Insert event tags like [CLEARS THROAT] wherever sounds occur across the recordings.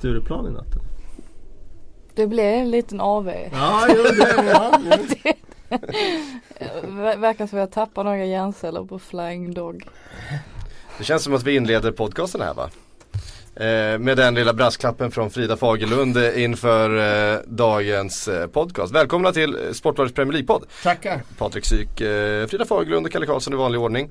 Stureplan i natten? Det blev en liten AV. Ja, jo, det, [LAUGHS] Verkar som jag tappar några hjärnceller på Flying Dog. Det känns som att vi inleder podcasten här va? Eh, med den lilla brasklappen från Frida Fagerlund eh, inför eh, dagens eh, podcast. Välkomna till eh, Sportbladets Premier League-podd. Tackar. Patrik Syk, Frida Fagerlund och Kalle Karlsson i vanlig ordning.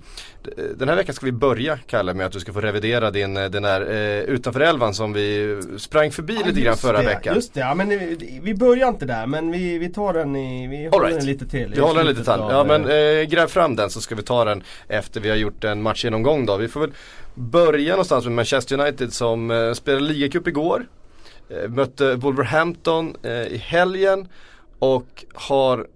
Den här veckan ska vi börja Kalle med att du ska få revidera din, den där utanför elvan som vi sprang förbi lite grann förra det, veckan. Just det, ja, men vi, vi börjar inte där men vi, vi tar den i, vi håller right. den lite till. Vi håller den lite till. Ja men gräv fram den så ska vi ta den efter vi har gjort en matchgenomgång då. Vi får väl börja någonstans med Manchester United som eh, spelade ligacup igår. Eh, mötte Wolverhampton eh, i helgen och har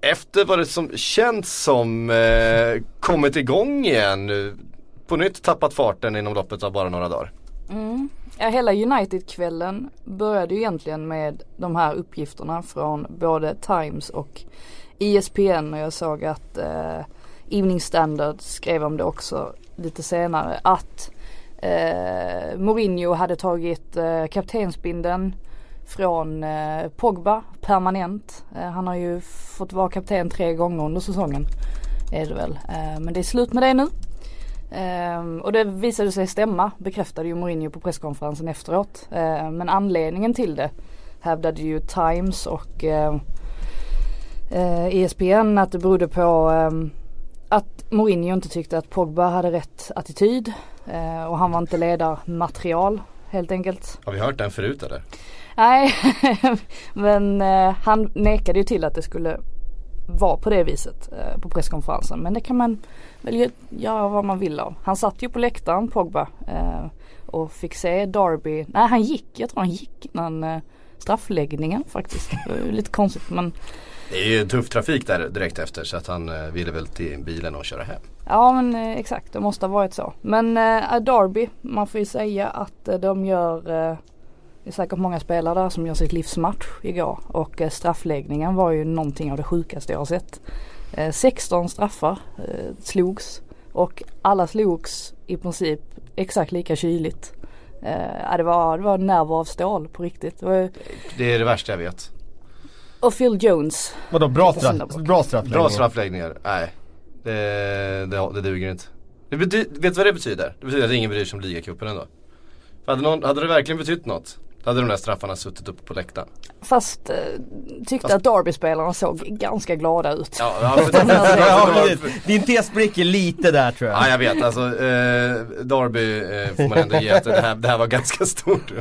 efter vad det som känns som eh, kommit igång igen nu. På nytt tappat farten inom loppet av bara några dagar. Mm. Ja, hela United-kvällen började ju egentligen med de här uppgifterna från både Times och ESPN och jag såg att eh, Evening Standard skrev om det också lite senare att eh, Mourinho hade tagit eh, kaptensbindeln från eh, Pogba permanent. Eh, han har ju fått vara kapten tre gånger under säsongen. Är det väl. Eh, men det är slut med det nu. Ehm, och det visade sig stämma, bekräftade ju Mourinho på presskonferensen efteråt. Eh, men anledningen till det hävdade ju Times och eh, eh, ESPN att det berodde på ehm, att Mourinho inte tyckte att Pogba hade rätt attityd eh, och han var inte ledarmaterial helt enkelt. Har vi hört den förut eller? Nej, [LAUGHS] men eh, han nekade ju till att det skulle vara på det viset eh, på presskonferensen. Men det kan man väl gö- göra vad man vill av. Han satt ju på läktaren Pogba eh, och fick se Derby. Nej han gick, jag tror han gick innan eh, straffläggningen faktiskt. Det var lite konstigt men Det är ju tuff trafik där direkt efter så att han eh, ville väl till bilen och köra hem. Ja men eh, exakt det måste ha varit så. Men eh, Derby, man får ju säga att de gör eh, det är säkert många spelare där som gör sitt livsmatch igår och straffläggningen var ju någonting av det sjukaste jag har sett. Eh, 16 straffar eh, slogs och alla slogs i princip exakt lika kyligt. Eh, det, var, det var nerver av stål på riktigt. Det var, Det är det värsta jag vet. Och Phil Jones. Vadå bra, straff, bra straffläggning? Bra straffläggningar, nej. Det, det, det duger inte. Det bety, vet du vad det betyder? Det betyder att ingen bryr sig om ligacupen ändå. För hade, någon, hade det verkligen betytt något? Då hade de där straffarna suttit uppe på läktaren. Fast eh, tyckte Fast- att Derby-spelarna såg ganska glada ut. Ja, ja, för, [LAUGHS] Ja. Din tes spricker lite där tror jag. ja jag vet alltså eh, Derby eh, får man ändå ge att det här, det här var ganska stort.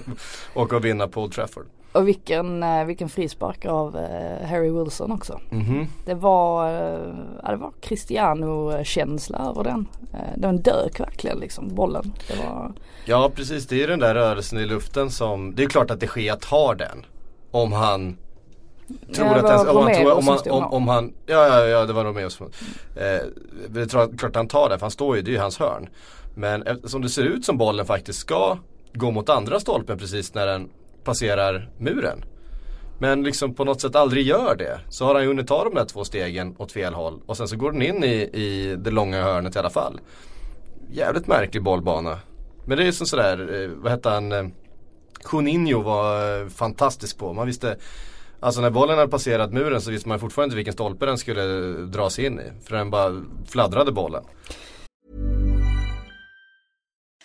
Och att vinna på Old Trafford. Och vilken, eh, vilken frispark av eh, Harry Wilson också. Mhm. Det var, eh, ja, det var Cristiano-känsla över den. Den dök verkligen liksom, bollen. Var, Ja precis, det är den där rörelsen i luften som, det är klart att de Gea tar den. Om han tror Ja, att den, om, han tror, om, han, om, om han, ja ja ja det var Romeo som, eh, det är klart klart han tar det för han står ju, det är ju hans hörn. Men eftersom det ser ut som bollen faktiskt ska gå mot andra stolpen precis när den passerar muren. Men liksom på något sätt aldrig gör det. Så har han ju hunnit ta de där två stegen åt fel håll och sen så går den in i, i det långa hörnet i alla fall. Jävligt märklig bollbana. Men det är som sådär, eh, vad hette han, eh, Juninho var eh, fantastisk på. Man visste, alltså när bollen hade passerat muren så visste man fortfarande inte vilken stolpe den skulle dras in i. För den bara fladdrade bollen.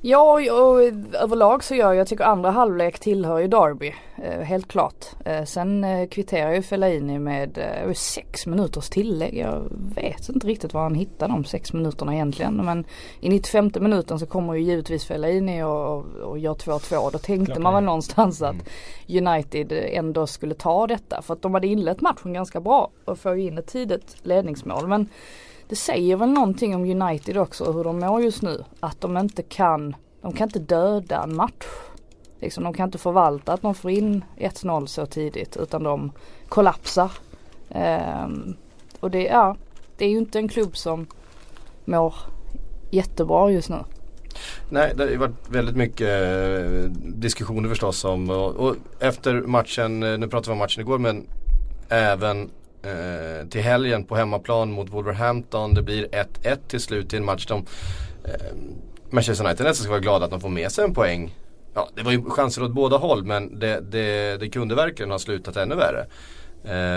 Ja och överlag så gör jag, jag tycker andra halvlek tillhör ju Derby. Eh, helt klart. Eh, sen eh, kvitterar ju Fellaini med eh, sex minuters tillägg. Jag vet inte riktigt var han hittar de sex minuterna egentligen. Men i 95 minuten så kommer ju givetvis Fellaini och, och, och gör 2-2. Då tänkte man väl någonstans att United ändå skulle ta detta. För att de hade inlett matchen ganska bra och får ju in ett tidigt ledningsmål. Men det säger väl någonting om United också hur de mår just nu. Att de inte kan, de kan inte döda en match. Liksom, de kan inte förvalta att de får in 1-0 så tidigt utan de kollapsar. Um, och det, ja, det är ju inte en klubb som mår jättebra just nu. Nej, det har ju varit väldigt mycket eh, diskussioner förstås om och, och efter matchen, eh, nu pratar vi om matchen igår men även eh, till helgen på hemmaplan mot Wolverhampton. Det blir 1-1 till slut i en match de eh, Manchester United nästan ska vara glada att de får med sig en poäng. Ja, det var ju chanser åt båda håll men det, det, det kunde verkligen ha slutat ännu värre.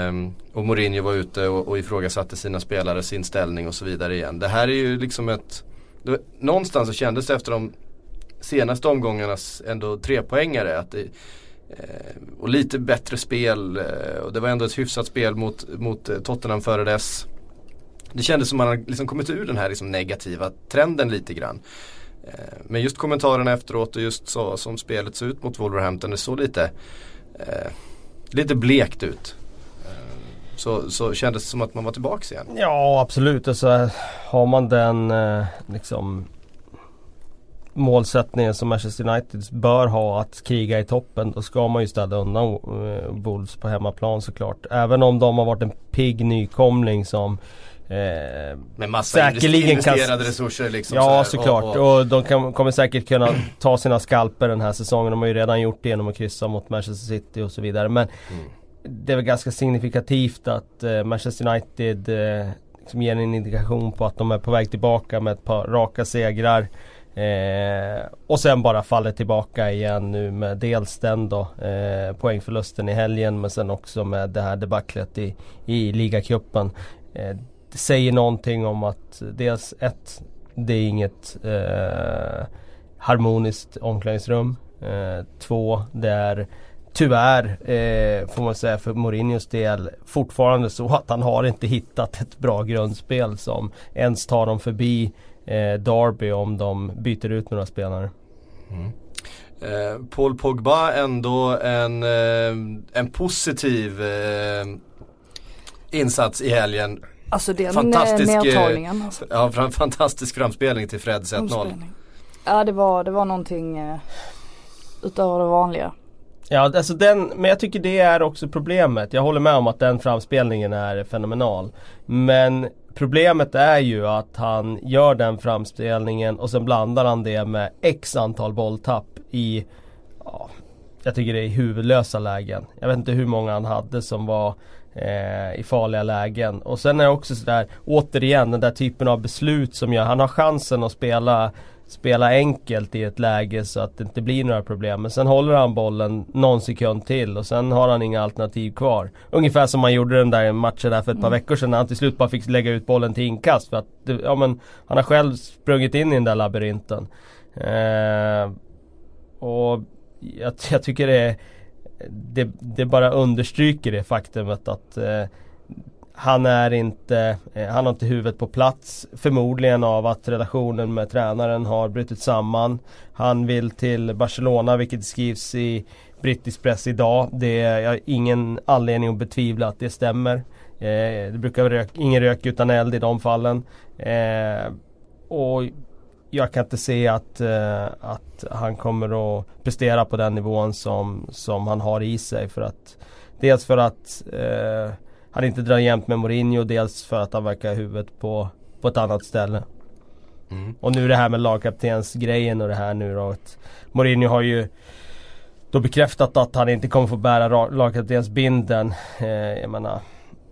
Um, och Mourinho var ute och, och ifrågasatte sina spelare, sin ställning och så vidare igen. Det här är ju liksom ett det, Någonstans så kändes det efter de senaste omgångarnas ändå trepoängare att det, Eh, och lite bättre spel eh, och det var ändå ett hyfsat spel mot, mot eh, Tottenham före dess. Det kändes som man har liksom kommit ur den här liksom negativa trenden lite grann. Men just kommentarerna efteråt och just så som spelet såg ut mot Wolverhampton det såg lite eh, Lite blekt ut. Så, så kändes det som att man var tillbaks igen. Ja absolut. Alltså, har man den eh, liksom målsättningen som Manchester United bör ha att kriga i toppen. Då ska man ju ställa undan eh, Wolves på hemmaplan såklart. Även om de har varit en pigg nykomling som eh, Med massa Säkerligen kan- investerade resurser liksom. Ja sådär. såklart Och, och, och de kan, kommer säkert kunna ta sina skalper den här säsongen. De har ju redan gjort det genom att kryssa mot Manchester City och så vidare. Men Mm. det är väl ganska signifikativt att eh, Manchester United eh, liksom ger en indikation på att de är på väg tillbaka med ett par raka segrar. Eh, och sen bara faller tillbaka igen nu med dels den då eh, poängförlusten i helgen men sen också med det här debaclet i, i ligacupen. Eh, det säger någonting om att dels ett, det är inget eh, harmoniskt omklädningsrum. Eh, två, det är tyvärr eh, får man säga för Mourinhos del fortfarande så att han har inte hittat ett bra grundspel som ens tar dem förbi eh, Derby om de byter ut några spelare. eh, Paul Pogba ändå en, eh, en positiv eh, insats i helgen. Alltså den Fantastisk, Fantastisk, eh, nedtagningen. Alltså. Ja, fram- fantastisk framspelning till Freds 1-0. Omspelning. Ja det var, det var någonting eh, utöver det vanliga. Ja alltså den, men jag tycker det är också problemet. Jag håller med om att den framspelningen är fenomenal. Men problemet är ju att han gör den framspelningen och sen blandar han det med x antal bolltapp i ja, Jag tycker det är huvudlösa lägen. Jag vet inte hur många han hade som var eh, i farliga lägen. Och sen är det också sådär, återigen den där typen av beslut som gör, han har chansen att spela spela enkelt i ett läge så att det inte blir några problem. Men sen håller han bollen någon sekund till och sen har han inga alternativ kvar. Ungefär som man gjorde den där matchen där för ett par veckor sedan när han till slut bara fick lägga ut bollen till inkast. För att ja, men, han har själv sprungit in i den där labyrinten. Eh, och jag, jag tycker det, det, det bara understryker det faktumet att eh, han är inte, eh, han har inte huvudet på plats. Förmodligen av att relationen med tränaren har brutit samman. Han vill till Barcelona vilket skrivs i brittisk press idag. Det är jag har ingen anledning att betvivla att det stämmer. Eh, det brukar vara rök, ingen rök utan eld i de fallen. Eh, och jag kan inte se att, eh, att han kommer att prestera på den nivån som, som han har i sig. För att, dels för att eh, han inte drar jämnt med Mourinho, dels för att han verkar ha huvudet på, på ett annat ställe. Mm. Och nu det här med lagkaptensgrejen och det här nu då. Att Mourinho har ju då bekräftat att han inte kommer få bära ra- lagkaptensbindeln. Eh, jag menar,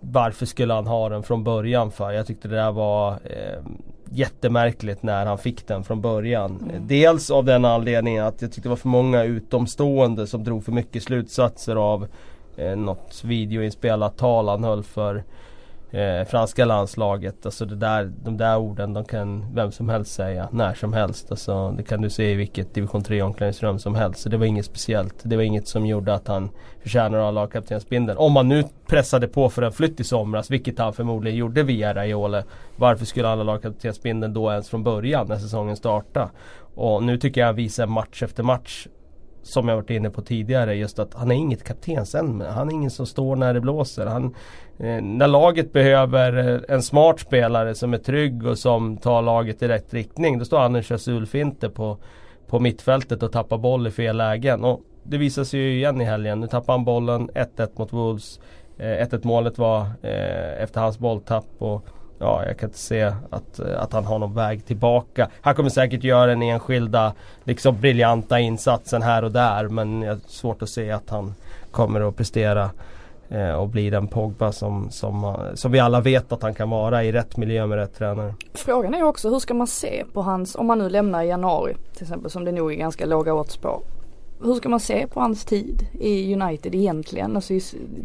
varför skulle han ha den från början för? Jag tyckte det där var eh, jättemärkligt när han fick den från början. Eh, Dels av den anledningen att jag tyckte det var för många utomstående som drog för mycket slutsatser av eh, något videoinspelat tal han höll för eh, franska landslaget. Alltså det där, de där orden de kan vem som helst säga när som helst. Alltså, det kan du se i vilket division 3 omklädningsrum som helst. Så det var inget speciellt. Det var inget som gjorde att han förtjänar att ha lagkaptensbindeln. Om man nu pressade på för en flytt i somras, vilket han förmodligen gjorde via Raiole. Varför skulle han ha lagkaptensbindeln då ens från början när säsongen startade? Och nu tycker jag han visar match efter match som jag varit inne på tidigare just att han är inget kaptensämne. Han är ingen som står när det blåser. Han, eh, när laget behöver eh, en smart spelare som är trygg och som tar laget i rätt riktning. Då står han och kör sulfinter på, på mittfältet och tappar boll i fel lägen. Och det visar sig ju igen i helgen. Nu tappar han bollen 1-1 mot Wolves. Eh, 1-1 målet var eh, efter hans bolltapp. Och, ja, jag kan inte se att, eh, att han har någon väg tillbaka. Han kommer säkert göra den enskilda liksom briljanta insatsen här och där men jag har svårt att se att han kommer att prestera eh, och bli den Pogba som, som, eh, som vi alla vet att han kan vara i rätt miljö med rätt tränare. Frågan är också hur ska man se på hans, om man nu lämnar i januari till exempel som det nog är ganska låga odds på. Hur ska man se på hans tid i United egentligen, alltså i,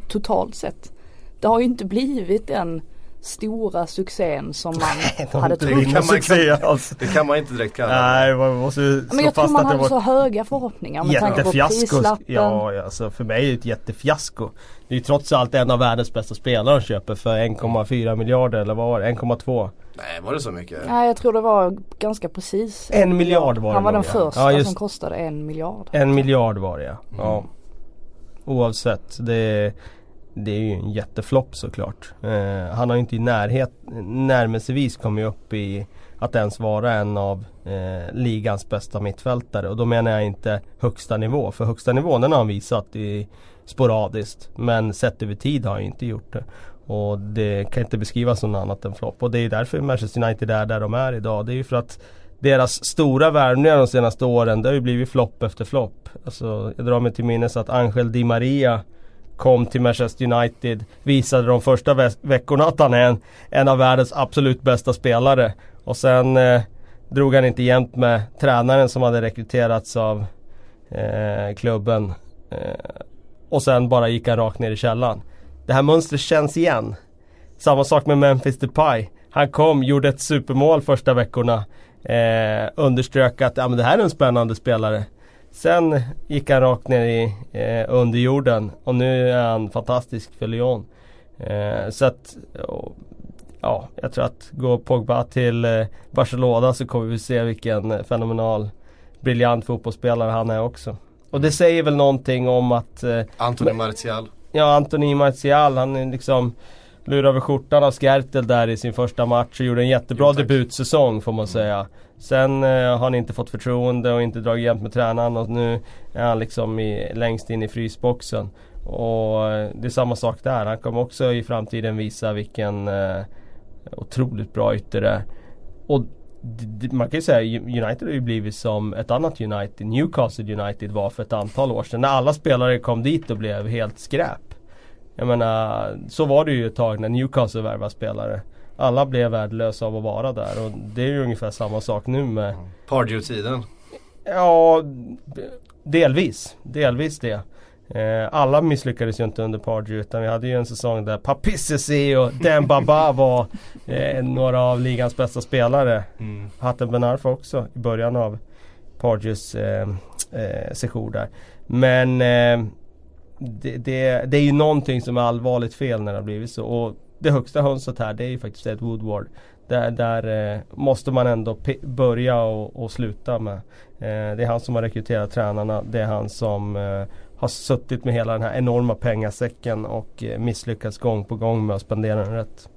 totalt sett? Det har ju inte blivit den stora succén som man [LAUGHS] hade trott. Det kan, man, kan, det kan man inte direkt kalla Nej, man måste Men jag tror man hade var... så höga förhoppningar med tanke på prislappen. Ja, alltså för mig är det ett jättefiasko. Det är ju trots allt en av världens bästa spelare de köper för 1,4 miljarder eller vad var det? 1,2? Nej, var det så mycket? Nej, jag tror det var ganska precis. En miljard var det Han var den första ja, som kostade en miljard. En miljard var det ja. Mm. ja. Oavsett. Det det är ju en jätteflopp såklart. Eh, han har ju inte i närhet, närmelsevis kommit upp i att ens vara en av eh, ligans bästa mittfältare. Och då menar jag inte högsta nivå. För högsta nivån den har han visat i, sporadiskt. Men sett över tid har han inte gjort det. Och det kan inte beskrivas som något annat än flopp. Och det är därför Manchester United är där de är idag. Det är ju för att deras stora värvningar de senaste åren det har ju blivit flopp efter flopp. Alltså, jag drar mig till minnes att Angel Di Maria kom till Manchester United visade de första ve veckorna att han är en, en av världens absolut bästa spelare. Och sen eh, drog han inte jämnt med tränaren som hade rekryterats av eh, klubben. Eh, och sen bara gick han rakt ner i källan. Det här mönstret känns igen. Samma sak med Memphis Depay. Han kom, gjorde ett supermål första veckorna. Eh, underströk att ja, men det här är en spännande spelare. Sen gick han rakt ner i eh, underjorden och nu är han fantastisk för Lyon. Eh, så att, ja, jag tror att går Pogba till eh, Barcelona så kommer vi se vilken fenomenal briljant fotbollsspelare han är också. Och det säger väl någonting om att... Eh, Anthony Martial. Ja, Anthony Martial han är liksom lurade över skjortan av Skertel där i sin första match och gjorde en jättebra jo, debutsäsong får man mm. säga. Sen eh, har han inte fått förtroende och inte dragit jämnt med tränaren och nu är han liksom i, längst in i frysboxen. Och eh, det är samma sak där. Han kommer också i framtiden visa vilken eh, otroligt bra ytter det är. Och man kan ju säga United har ju blivit som ett annat United, Newcastle United var för ett antal år sedan. När alla spelare kom dit och blev helt skräp. Jag menar, så var det ju ett tag när Newcastle värvade spelare. Alla blev värdelösa av att vara där och det är ju ungefär samma sak nu med Pardew-tiden? Ja, delvis. Delvis det. Eh, alla misslyckades ju inte under Pardew utan vi hade ju en säsong där Papissesi och Dembaba [LAUGHS] var eh, några av ligans bästa spelare. Mm. Hatten Benarfa också i början av Pardews eh, eh, session där. Men eh, det, det, det, är ju någonting som är allvarligt fel när det har blivit så. Och det högsta hönset här det är ju faktiskt Ed Woodward. Där, där eh, måste man ändå börja och, och, sluta med. Eh, det är han som har rekryterat tränarna. Det är han som eh, har suttit med hela den här enorma pengasäcken och eh, misslyckats gång på gång med att spendera den rätt.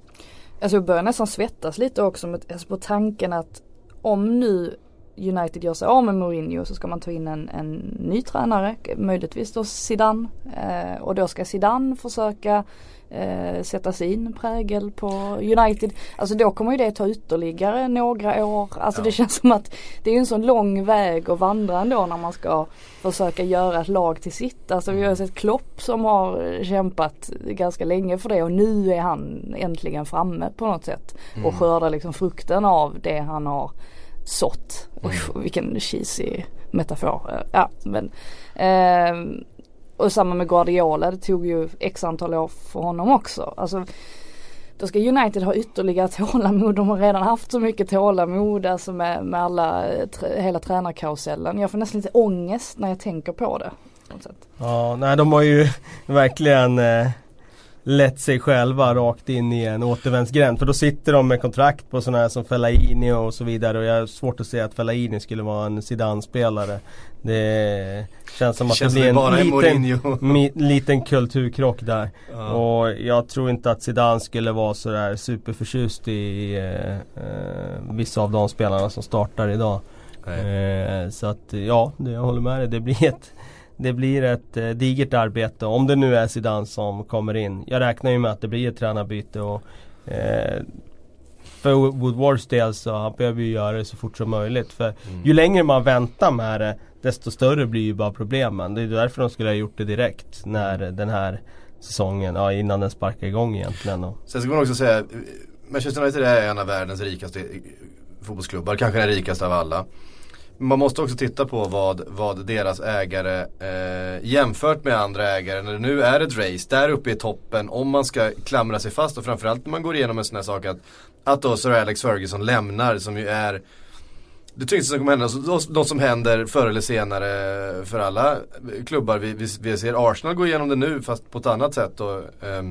Alltså jag börjar nästan svettas lite också med, alltså på tanken att om nu United gör sig av med Mourinho så ska man ta in en, en ny tränare, möjligtvis då Zidane. Eh, och då ska Zidane försöka eh, sätta sin prägel på United. Alltså då kommer ju det ta ytterligare några år. Alltså ja. det känns som att det är en sån lång väg att vandra ändå när man ska försöka göra ett lag till sitt. Alltså vi har sett Klopp som har kämpat ganska länge för det och nu är han äntligen framme på något sätt. Och mm. skördar liksom frukten av det han har sått. Mm. Usch, vilken cheesy metafor. Ja, men, eh, och samma med Guardiola, det tog ju x antal år för honom också. Alltså, då ska United ha ytterligare [LAUGHS] tålamod. De har redan haft så mycket tålamod alltså med, med alla, eh, hela tränarkarusellen. Jag får nästan lite ångest när jag tänker på det. Ja, nej de har ju [LAUGHS] verkligen eh, lett sig själva rakt in i en återvändsgränd. För då sitter de med kontrakt på sådana här som Fellaini och så vidare. Och jag har svårt att säga att Fellaini skulle vara en Zidane-spelare. Det känns som att känns det blir en liten, [LAUGHS] mi, liten kulturkrock där. Ja. Och jag tror inte att Zidane skulle vara sådär superförtjust i eh, eh, vissa av de spelarna som startar idag. Eh, så att ja, det, jag håller med dig. Det blir ett det blir ett eh, digert arbete om det nu är Zidane som kommer in. Jag räknar ju med att det blir ett tränarbyte och eh, för Woodwards del så han behöver ju göra det så fort som möjligt. För mm. ju längre man väntar med det desto större blir ju bara problemen. Det är därför de skulle ha gjort det direkt när den här säsongen, ja innan den sparkar igång egentligen. Och. Sen ska man också säga, Manchester United är en av världens rikaste fotbollsklubbar, kanske den rikaste av alla. Man måste också titta på vad, vad deras ägare eh, jämfört med andra ägare när det nu är ett race där uppe i toppen om man ska klamra sig fast och framförallt när man går igenom en sån här sak att att då Sir Alex Ferguson lämnar som ju är det tyngsta som kommer hända, alltså, något som händer förr eller senare för alla klubbar. Vi, vi, vi ser Arsenal gå igenom det nu fast på ett annat sätt. Och, eh,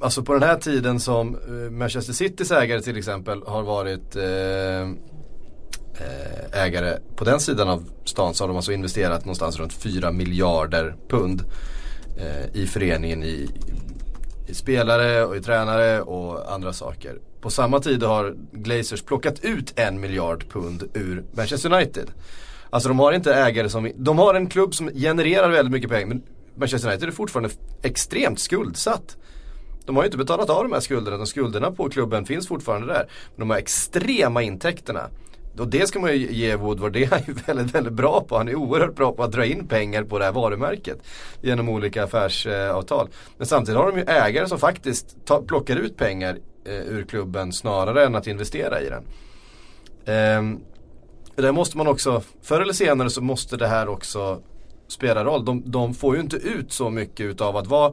alltså på den här tiden som eh, Manchester Citys ägare till exempel har varit Eh, Eh, ägare på den sidan av stan så har de alltså investerat någonstans runt 4 miljarder pund eh, i föreningen i, i spelare och i tränare och andra saker. På samma tid har Glazers plockat ut en miljard pund ur Manchester United. Alltså de har inte ägare som, de har en klubb som genererar väldigt mycket pengar men Manchester United är fortfarande extremt skuldsatt. De har ju inte betalat av de här skulderna, de skulderna på klubben finns fortfarande där. Men de har extrema intäkterna. Och det ska man ju ge Woodward, det är han ju [LAUGHS] väldigt, väldigt bra på. Han är oerhört bra på att dra in pengar på det här varumärket. Genom olika affärsavtal. Men samtidigt har de ju ägare som faktiskt ta, plockar ut pengar eh, ur klubben snarare än att investera i den. Eh, där måste man också, förr eller senare så måste det här också spela roll. De, de får ju inte ut så mycket utav att vara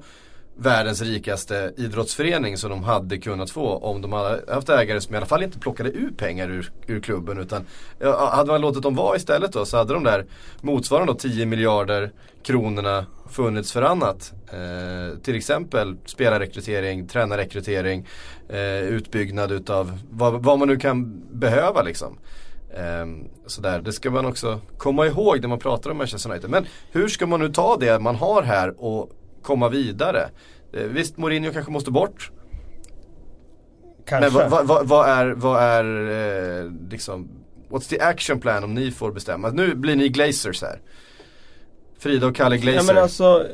världens rikaste idrottsförening som de hade kunnat få om de hade haft ägare som i alla fall inte plockade ut pengar ur, ur klubben. Utan ja, hade man låtit dem vara istället då så hade de där motsvarande 10 miljarder kronorna funnits för annat. Eh, till exempel spelarrekrytering, tränarrekrytering, eh, utbyggnad utav vad, vad, man nu kan behöva liksom. Eh, sådär. Det ska man också komma ihåg när man pratar om Manchester United. Men hur ska man nu ta det man har här och komma vidare. Eh, visst, Mourinho kanske måste bort. Kanske. Men vad, vad, vad är, vad är eh, liksom, what's the action plan om ni får bestämma? Nu blir ni Glazers här. Frida och Kalle Glazer. Ja men alltså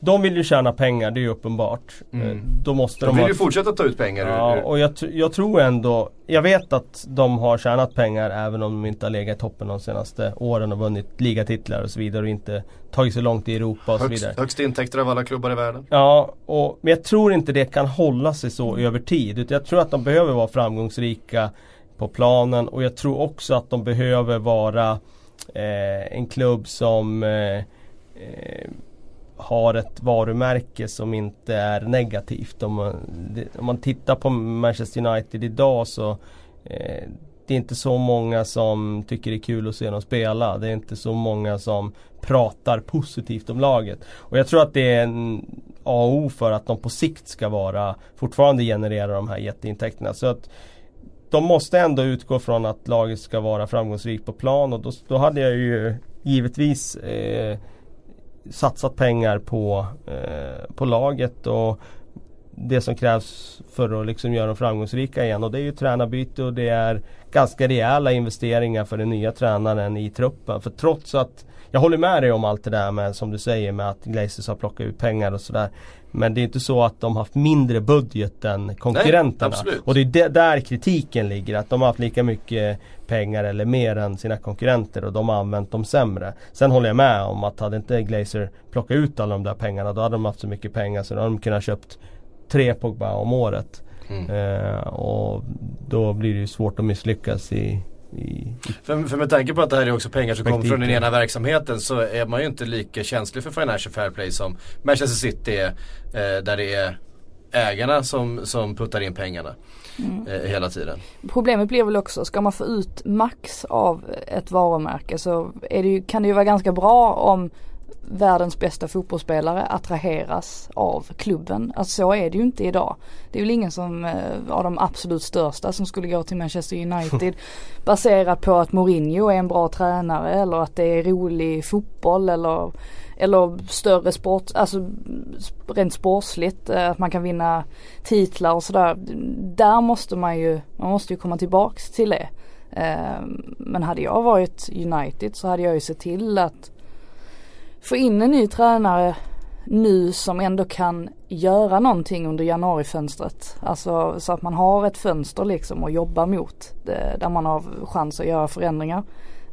de vill ju tjäna pengar, det är ju uppenbart. Mm. Eh, då måste de, de vill ju fortsätta ta ut pengar Ja, och jag, jag, tror ändå Jag vet att de har tjänat pengar även om de inte har legat i toppen de senaste åren och vunnit ligatitlar och så vidare och inte tagit så långt i Europa och högst, så vidare. Högst intäkter av alla klubbar i världen. Ja, och, men jag tror inte det kan hålla sig så över tid. Utan jag tror att de behöver vara framgångsrika på planen och jag tror också att de behöver vara eh, en klubb som eh, eh har ett varumärke som inte är negativt. Om man, om man tittar på Manchester United idag så eh, det är inte så många som tycker det är kul att se dem spela. Det är inte så många som pratar positivt om laget. Och jag tror att det är en A och O för att de på sikt ska vara fortfarande generera de här jätteintäkterna. Så att de måste ändå utgå från att laget ska vara framgångsrikt på plan och då, då hade jag ju givetvis eh, satsat pengar på, eh, på laget och det som krävs för att liksom göra dem framgångsrika igen. Och det är ju tränarbyte och det är ganska rejäla investeringar för den nya tränaren i truppen. För trots att jag håller med dig om allt det där med som du säger med att Glazers har plockat ut pengar och sådär. Men det är inte så att de har haft mindre budget än konkurrenterna. Nej, och det är där kritiken ligger. Att de har haft lika mycket pengar eller mer än sina konkurrenter och de har använt dem sämre. Sen håller jag med om att hade inte Glazer plockat ut alla de där pengarna då hade de haft så mycket pengar så då hade de kunnat köpt tre Pogba om året. Mm. Eh, och då blir det ju svårt att misslyckas i, i, för, för med tanke på att det här är också pengar som kommer från den ena verksamheten så är man ju inte lika känslig för Financial Fair Play som Manchester City är. Eh, där det är ägarna som, som puttar in pengarna Mm. eh, hela tiden. Problemet blir väl också, ska man få ut max av ett varumärke så är det ju, kan det ju vara ganska bra om världens bästa fotbollsspelare attraheras av klubben. Alltså så är det ju inte idag. Det är väl ingen som, eh, av de absolut största som skulle gå till Manchester United [LAUGHS] baserat på att Mourinho är en bra tränare eller att det är rolig fotboll eller, eller större sport, alltså rent sportsligt, eh, att man kan vinna titlar och sådär. Där måste man ju, man måste ju komma tillbaks till det. Eh, Men hade jag varit United så hade jag ju sett till att få in en ny tränare nu som ändå kan göra någonting under januarifönstret. Alltså så att man har ett fönster liksom att jobba mot. Där man har chans att göra förändringar.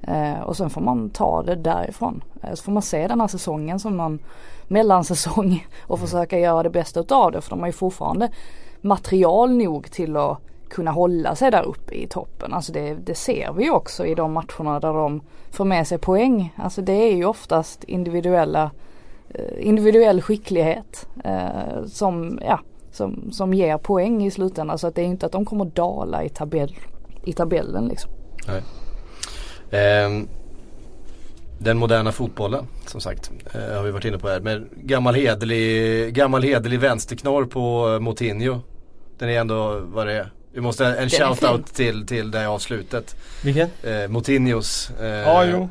Eh, och sen får man ta det därifrån. Eh, så får man se den här säsongen som någon mellansäsong [LAUGHS] och försöka göra det bästa utav det. För de har ju fortfarande material nog till att kunna hålla sig där uppe i toppen. Alltså det, det ser vi ju också i de matcherna där de får med sig poäng. Alltså det är ju oftast individuella eh, individuell skicklighet eh, som, ja, som, som ger poäng i slutändan. Så att det är inte att de kommer dala i, tabell, i tabellen liksom. Ehm, den moderna fotbollen som sagt eh, har vi varit inne på här. Men gammal hederlig, gammal hederlig vänsterknorr på eh, Moutinho. Den är ändå vad det är. Vi måste en är shoutout till, till det avslutet. Vilken? Eh, Moutinhos. Eh, Ja, jo.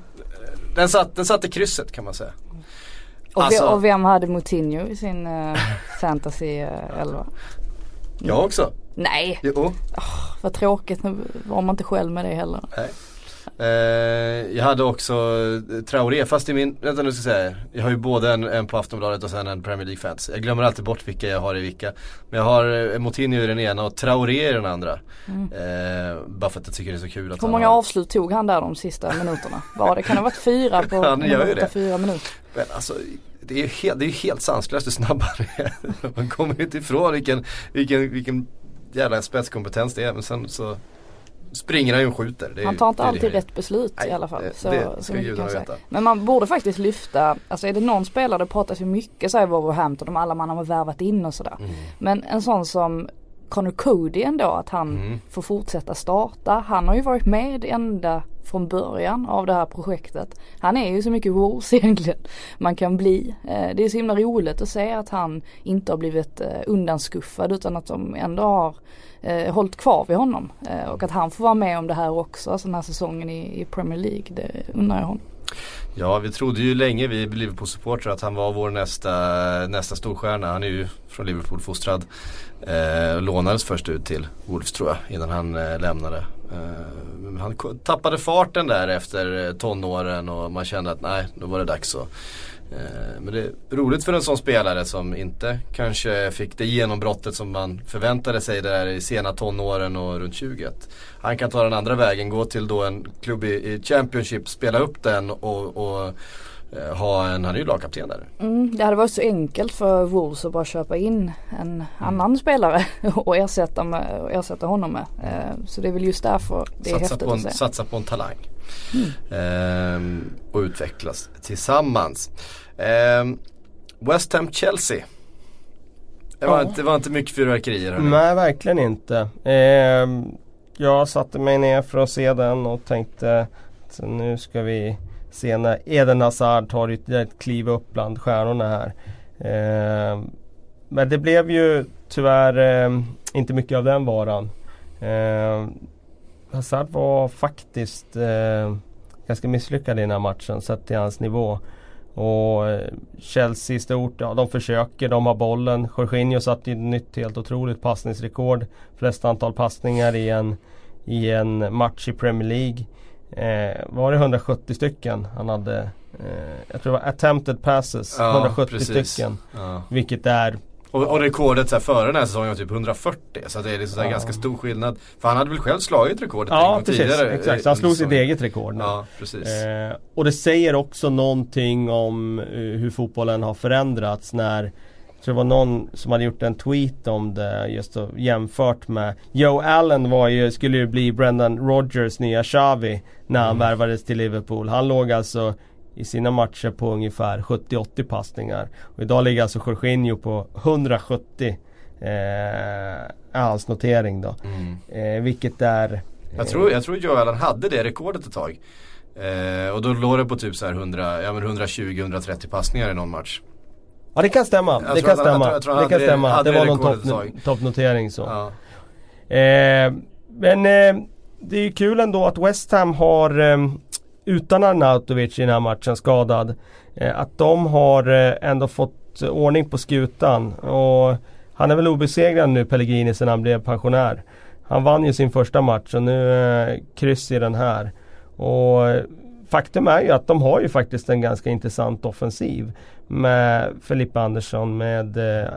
Den, satt, den satte krysset kan man säga. Och, Alltså- ve- och vem hade Moutinho i sin uh, fantasy uh, 11? Jag också. Nej, Jo. vad tråkigt. Nu var man inte själv med det heller. Eh, jag hade också eh, Traoré fast i min, vänta nu ska jag säga. Jag har ju både en, en på Aftonbladet och sen en Premier League fans. Jag glömmer alltid bort vilka jag har i vilka. Men jag har eh, Moutinho i den ena och Traoré i den andra. Eh, bara för att jag tycker det är så kul att Hur många har, avslut tog han där de sista minuterna? Var det, kan det ha varit fyra på [LAUGHS] Han gör åtta, fyra minuter? Men alltså, det är ju helt, det är ju helt sanslöst hur snabb han är. [LAUGHS] Man kommer inte ifrån vilken, vilken, vilken jävla spetskompetens det är. Men sen så springer han ju och skjuter. Är, Han tar inte alltid rätt beslut Nej, i alla fall. Så, det ska gudarna veta. Men man borde faktiskt lyfta, alltså är det någon spelare, det pratas ju mycket så här i Wolverhampton om alla man har värvat in och sådär. Mm. Men en sån som Connor Cody ändå, att han Mm. får fortsätta starta. Han har ju varit med ända från början av det här projektet. Han är ju så mycket Wolves [LAUGHS] egentligen man kan bli. Eh, Det är så himla roligt att se att han inte har blivit eh, undanskuffad utan att de ändå har eh, hållit kvar vid honom. Eh, och att han får vara med om det här också, alltså den här säsongen i, i Premier League. Det undrar jag honom. Ja, vi trodde ju länge, vi Liverpool-supportrar, att han var vår nästa, nästa storstjärna. Han är ju från Liverpool fostrad. Eh, lånades först ut till Wolves tror jag, innan han eh, lämnade. Eh, han tappade farten där efter eh, tonåren och man kände att nej, då var det dags att Eh, men det är roligt för en sån spelare som inte kanske fick det genombrottet som man förväntade sig där i sena tonåren och runt 20. Att Han kan ta den andra vägen, gå till då en klubb i, i Championship, spela upp den och, och eh, ha en, han är ju lagkapten där. Mm, det hade varit så enkelt för Wolves att bara köpa in en annan spelare [LAUGHS] och ersätta, med, och ersätta honom med. Eh, så det är väl just därför det är satsa, häftigt på en, att se. satsa på en talang. Ehm, och utvecklas tillsammans. Ehm, West Ham Chelsea. Det var, Ja. inte, det var inte mycket fyrverkerier hörni. Nej, verkligen inte. Ehm, jag satte mig ner för att se den och tänkte att nu ska vi se när Eden Hazard tar ytterligare ett kliv upp bland stjärnorna här. Ehm, men det blev ju tyvärr ehm, inte mycket av den varan. Hazard var faktiskt eh, ganska misslyckad i den här matchen sett till hans nivå. Och eh, Chelsea i stort, ja de försöker, de har bollen. Jorginho satte ju nytt helt otroligt passningsrekord. Flest antal passningar i en, i en match i Premier League. Eh, var det 170 stycken han hade? Eh, jag tror det var attempted passes, Ja, 170 precis. stycken. Ja. Vilket är Och, och rekordet så här, före den här säsongen var typ 140. Så det är liksom så Ja. ganska stor skillnad. För han hade väl själv slagit rekordet en Ja gång precis, tidigare. exakt. eh, Han slog sitt säsongen. eget rekord nu. Ja, precis. Eh, och det säger också någonting om eh, hur fotbollen har förändrats när tror det var någon som hade gjort en tweet om det just då, jämfört med Joe Allen var ju, skulle ju bli Brendan Rodgers nya Xavi när han Mm. värvades till Liverpool. Han låg alltså i sina matcher på ungefär 70-80 passningar. Och idag ligger alltså Jorginho på 170 eh, hans notering då. Mm. Eh, vilket är Jag tror, jag tror Joe Allen hade det rekordet ett tag. Eh, och då låg det på typ så här 100, ja, men 120-130 passningar i någon match. Ja det kan stämma, Jag det kan stämma. jag han det kan det- stämma. hade Det var det någon toppnotering så. Ja. Eh, men eh, det är ju kul ändå att West Ham har eh, utan Arnautovic i den här matchen skadad. Eh, att de har eh, ändå fått ordning på skutan. Och han är väl obesegrad nu Pellegrini sedan han blev pensionär. Han vann ju sin första match och nu eh, kryss i den här. Och faktum är ju att de har ju faktiskt en ganska intressant offensiv. Med Filippa Andersson, med eh,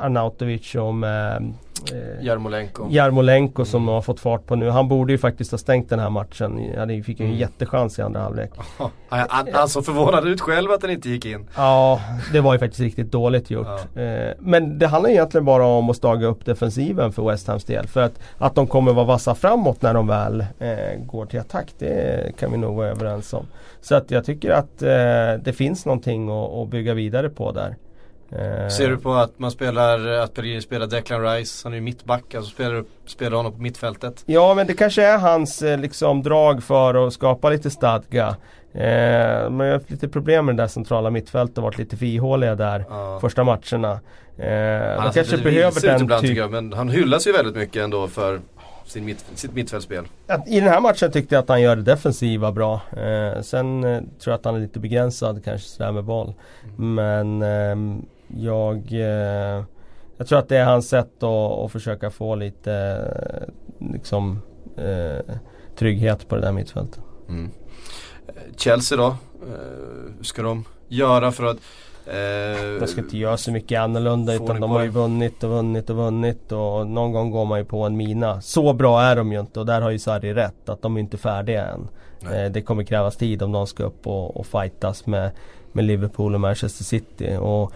Arnautovic och med eh, Jarmolenko. Jarmolenko som har fått fart på nu. Han borde ju faktiskt ha stängt den här matchen. Han fick ju en Mm. jättechans i andra halvlek. [LAUGHS] Han, han, han såg förvånad ut själv att den inte gick in. Ja, det var ju faktiskt riktigt dåligt gjort. Eh, Men det handlar egentligen bara om att staga upp defensiven för West Hams del. För att, att de kommer vara vassa framåt när de väl eh, går till attack, det kan vi nog vara överens om. Så att jag tycker att eh, det finns någonting att, att bygga vidare på där. Eh, Ser du på att man spelar, att Pellegrini spelar Declan Rice, han är ju mittback, alltså spelar, spelar honom på mittfältet. Ja men det kanske är hans eh, liksom, drag för att skapa lite stadga. Eh, jag har haft lite problem med det där centrala mittfältet och varit lite för ihåliga där Ja. första matcherna. Eh, Han kanske lite behöver den ibland typ... jag, men han hyllas ju väldigt mycket ändå för sin mitt, sitt mittfältsspel. I den här matchen tyckte jag att han gör det defensiva bra. Eh, sen eh, tror jag att han är lite begränsad kanske sådär med boll. Men ehm, jag eh, Jag tror att det är hans sätt att, att försöka få lite eh, liksom eh, trygghet på det där mittfältet. Mm. Eh, Chelsea då? Eh, hur ska de göra för att eh, De ska inte göra så mycket annorlunda utan de har ju vunnit och vunnit och vunnit och någon gång går man ju på en mina. Så bra är de ju inte och där har ju Sarri rätt att de är inte färdiga än. Eh, det kommer krävas tid om de ska upp och, och fightas med, med Liverpool och Manchester City. Och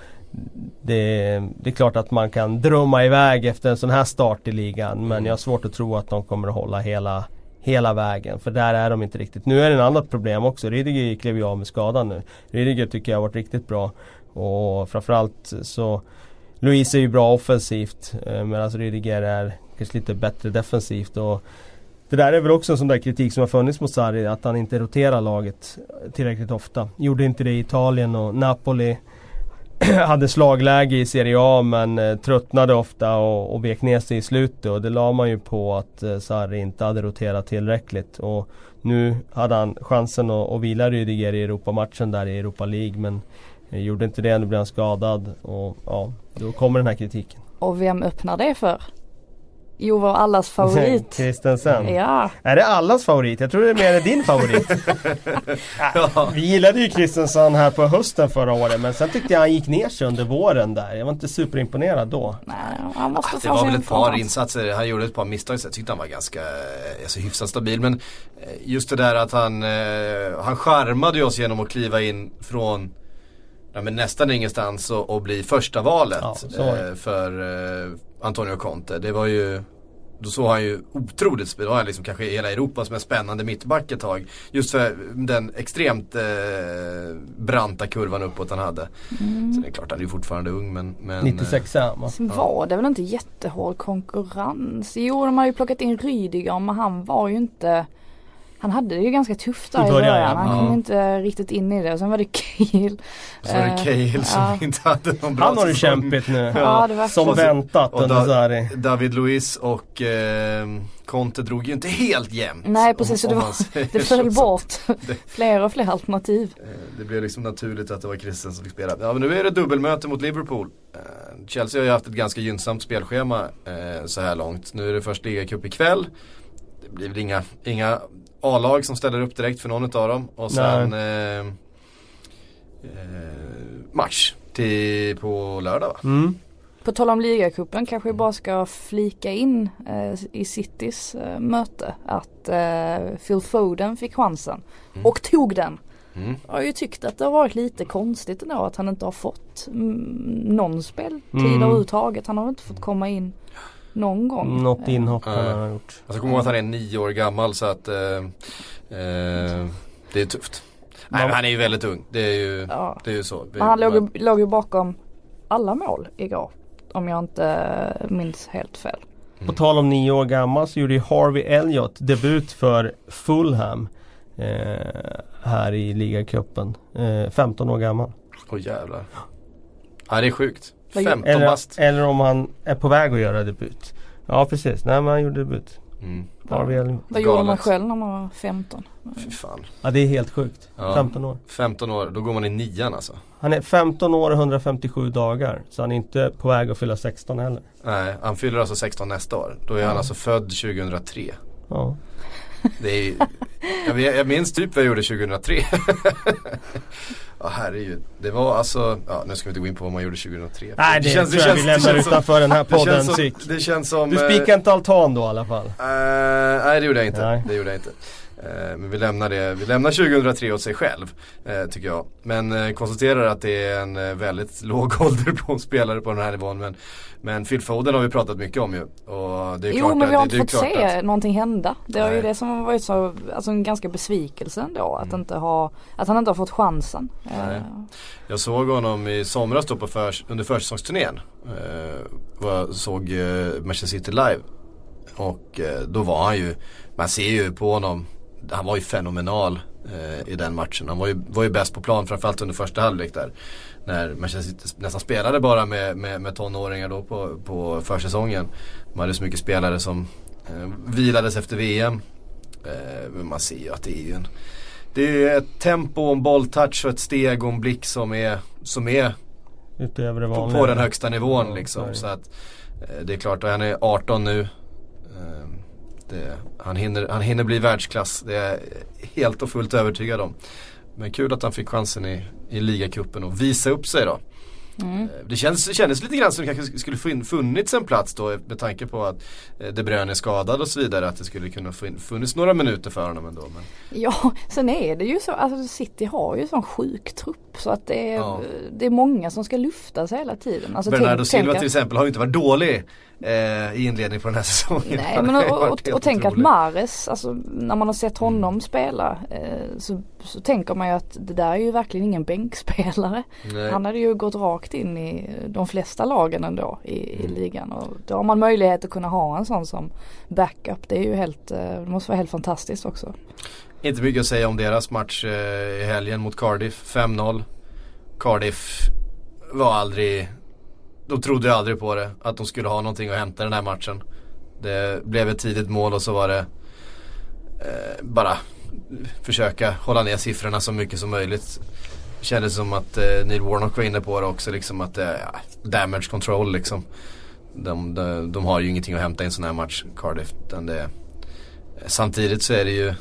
det, det är klart att man kan drömma iväg efter en sån här start i ligan men Mm. jag har svårt att tro att de kommer att hålla hela Hela vägen, för där är de inte riktigt. Nu är det ett annat problem också. Rydiger klev ju av med skadan nu. Rydiger tycker jag har varit riktigt bra. Och framförallt så Louise är ju bra offensivt eh, medan Rydiger är kanske lite bättre defensivt. Och det där är väl också en sån där kritik som har funnits mot Sarri, att han inte roterar laget tillräckligt ofta. Gjorde inte det i Italien och Napoli [CLEARS THROAT] hade slagläge i Serie A men eh, tröttnade ofta och, och vek ner sig i slutet och det la man ju på att eh, Sarri inte hade roterat tillräckligt. Och nu hade han chansen att, att vila Rydiger i Europamatchen där i Europa League men eh, gjorde inte det, nu blev han skadad och ja, då kommer den här kritiken. Och vem öppnar det för? Jo, var allas favorit. Christensen. ja, Är det allas favorit? Jag tror det är mer din favorit. [LAUGHS] Ja, vi gillade ju Christensen här på hösten förra året men sen tyckte jag han gick ner sig under våren där. Jag var inte superimponerad då. nej, han måste Ah, Det var väl ett par chans. insatser, han gjorde ett par misstag så jag tyckte han var ganska eh, alltså, hyfsat stabil. Men eh, just det där att han, eh, han charmade oss genom att kliva in från ja, men nästan ingenstans och, och bli första valet Ja, för Antonio Conte. Det var ju då såg han ju otroligt. Då var han liksom kanske hela Europas mest spännande mittback ett tag. Just för den extremt eh, branta kurvan uppåt han hade. Mm. Så det är klart han är ju fortfarande ung men, men 96 är han va? Sen var det väl inte jättehård konkurrens. Jo, de har ju plockat in Rydiger men han var ju inte han hade det ju ganska tufft där I början, början. ja. Han Ja. kom inte riktigt in i det. Och sen var det [LAUGHS] Kiel. Så var det Eh, Cahill som ja. inte hade någon bra Han har det kämpigt nu. Ja, det var Som väntat och under Sarri. David Luiz och eh, Conte drog ju inte helt jämnt. Nej precis, om- det, var, det föll bort [LAUGHS] fler och fler alternativ. Eh, Det blev liksom naturligt att det var Christen som fick spela. Ja men nu är det dubbelmöte mot Liverpool. Eh, Chelsea har ju haft ett ganska gynnsamt spelschema eh, så här långt. Nu är det först ligacup ikväll. Det blir väl inga, inga A-lag som ställer upp direkt för någon av dem. Och sen eh, eh, match till, på lördag va? Mm. På tal om ligacupen kanske vi bara ska flika in eh, i Citys eh, möte att eh, Phil Foden fick chansen Mm. och tog den. Mm. Jag har ju tyckt att det har varit lite konstigt ändå att han inte har fått mm, någon speltid Mm. överhuvudtaget. Han har inte fått komma in någon gång. Något Eh, inhopp Ja. han har gjort. Alltså kom ihåg att han är nio år gammal så att eh, eh, det är tufft. Nej men han är ju väldigt ung. Det är ju, Ja. det är ju så. Men han låg, ju- låg ju bakom alla mål igår. Om jag inte minns helt fel. På tal om nio år gammal så gjorde ju Harvey Elliott debut för Fulham eh, här i ligacupen. Eh, 15 år gammal. Åh jävlar. Ja det är sjukt. Vad 15 Eller, bast. eller om han är på väg att göra debut. Ja precis, nej men han gjorde debut. Mm. Vad gjorde man själv när man var 15? Fy fan. Ja det är helt sjukt. Ja. 15 år. 15 år, då går man i nian alltså. Han är 15 år och 157 dagar. Så han är inte på väg att fylla 16 heller. Nej, han fyller alltså 16 nästa år. Då är han alltså född 2003. Ja. Det är, jag, jag minns typ vad jag gjorde 2003. [LAUGHS] ja herregud. Det var alltså, ja nu ska vi inte gå in på vad man gjorde 2003. Nej det, tror jag vi lämnar känns som- utanför den här det känns podden som, det känns som Du eh, spikar inte altan då i alla fall. Eh, nej det gjorde jag inte. Nej. Det gjorde jag inte. Eh, men vi lämnar det, vi lämnar 2003 åt sig själv. eh, tycker jag. Men uh, konstaterar att det är en väldigt [LAUGHS] låg ålder på spelare på den här nivån. Men, men Phil Foden har vi pratat mycket om ju. Och det är Jo klart men vi har inte är fått se att, någonting hända. Det var ju det som har varit så, alltså en ganska besvikelse ändå. Att, Mm. inte ha, att han inte har fått chansen. Nej. Eh, Jag såg honom i somras då på för, under försäsongsturnén. Uh, var, såg uh, Manchester City live. Och eh, då var han ju, man ser ju på honom, han var ju fenomenal eh, i den matchen. Han var ju, var ju bäst på plan framförallt under första halvlek där. När Manchester City nästan spelade bara med, med, med tonåringar då på, på försäsongen. Man hade så mycket spelare som eh, vilades efter VM. Eh, men man ser ju att det är ju en det är ett tempo, en bolltouch och ett steg och en blick som är, som är Utöver det på, vanliga. på den högsta nivån Ja, liksom. så att eh, det är klart, och han är 18 nu. Eh, det, han, hinner, han hinner bli världsklass, det är jag helt och fullt övertygad om. Men kul att han fick chansen i, i ligacupen och visa upp sig då. mm. Eh, Det känns, det kändes lite grann som det kanske skulle fun- funnits en plats då med tanke på att eh, De Bruyne är skadad och så vidare. Att det skulle kunna fun- funnits några minuter för honom ändå. Men, Ja, sen är det ju så, alltså City har ju sån sjuk trupp så att det är, Ja. det är många som ska lyftas hela tiden. Alltså, Bernardo tänk- Silva till exempel har ju inte varit dålig eh, i inledningen på den här säsongen. Nej men och, och, och tänk att. Mares, alltså när man har sett honom Mm. spela så, så, så tänker man ju att det där är ju verkligen ingen bänkspelare. Nej. Han hade ju gått rakt in i de flesta lagen ändå i, i Mm. ligan och då har man möjlighet att kunna ha en sån som backup. Det är ju helt, eh, det måste vara helt fantastiskt också. Inte mycket att säga om deras match eh, i helgen mot Cardiff. 5-0. Cardiff var aldrig, de trodde aldrig på det. Att de skulle ha någonting att hämta i den här matchen. Det blev ett tidigt mål och så var det eh, bara försöka hålla ner siffrorna så mycket som möjligt. Kändes som att eh, Neil Warnock var inne på det också liksom att eh, det är damage control liksom. De, de, de har ju ingenting att hämta i en sån här match, Cardiff. det, samtidigt så är det ju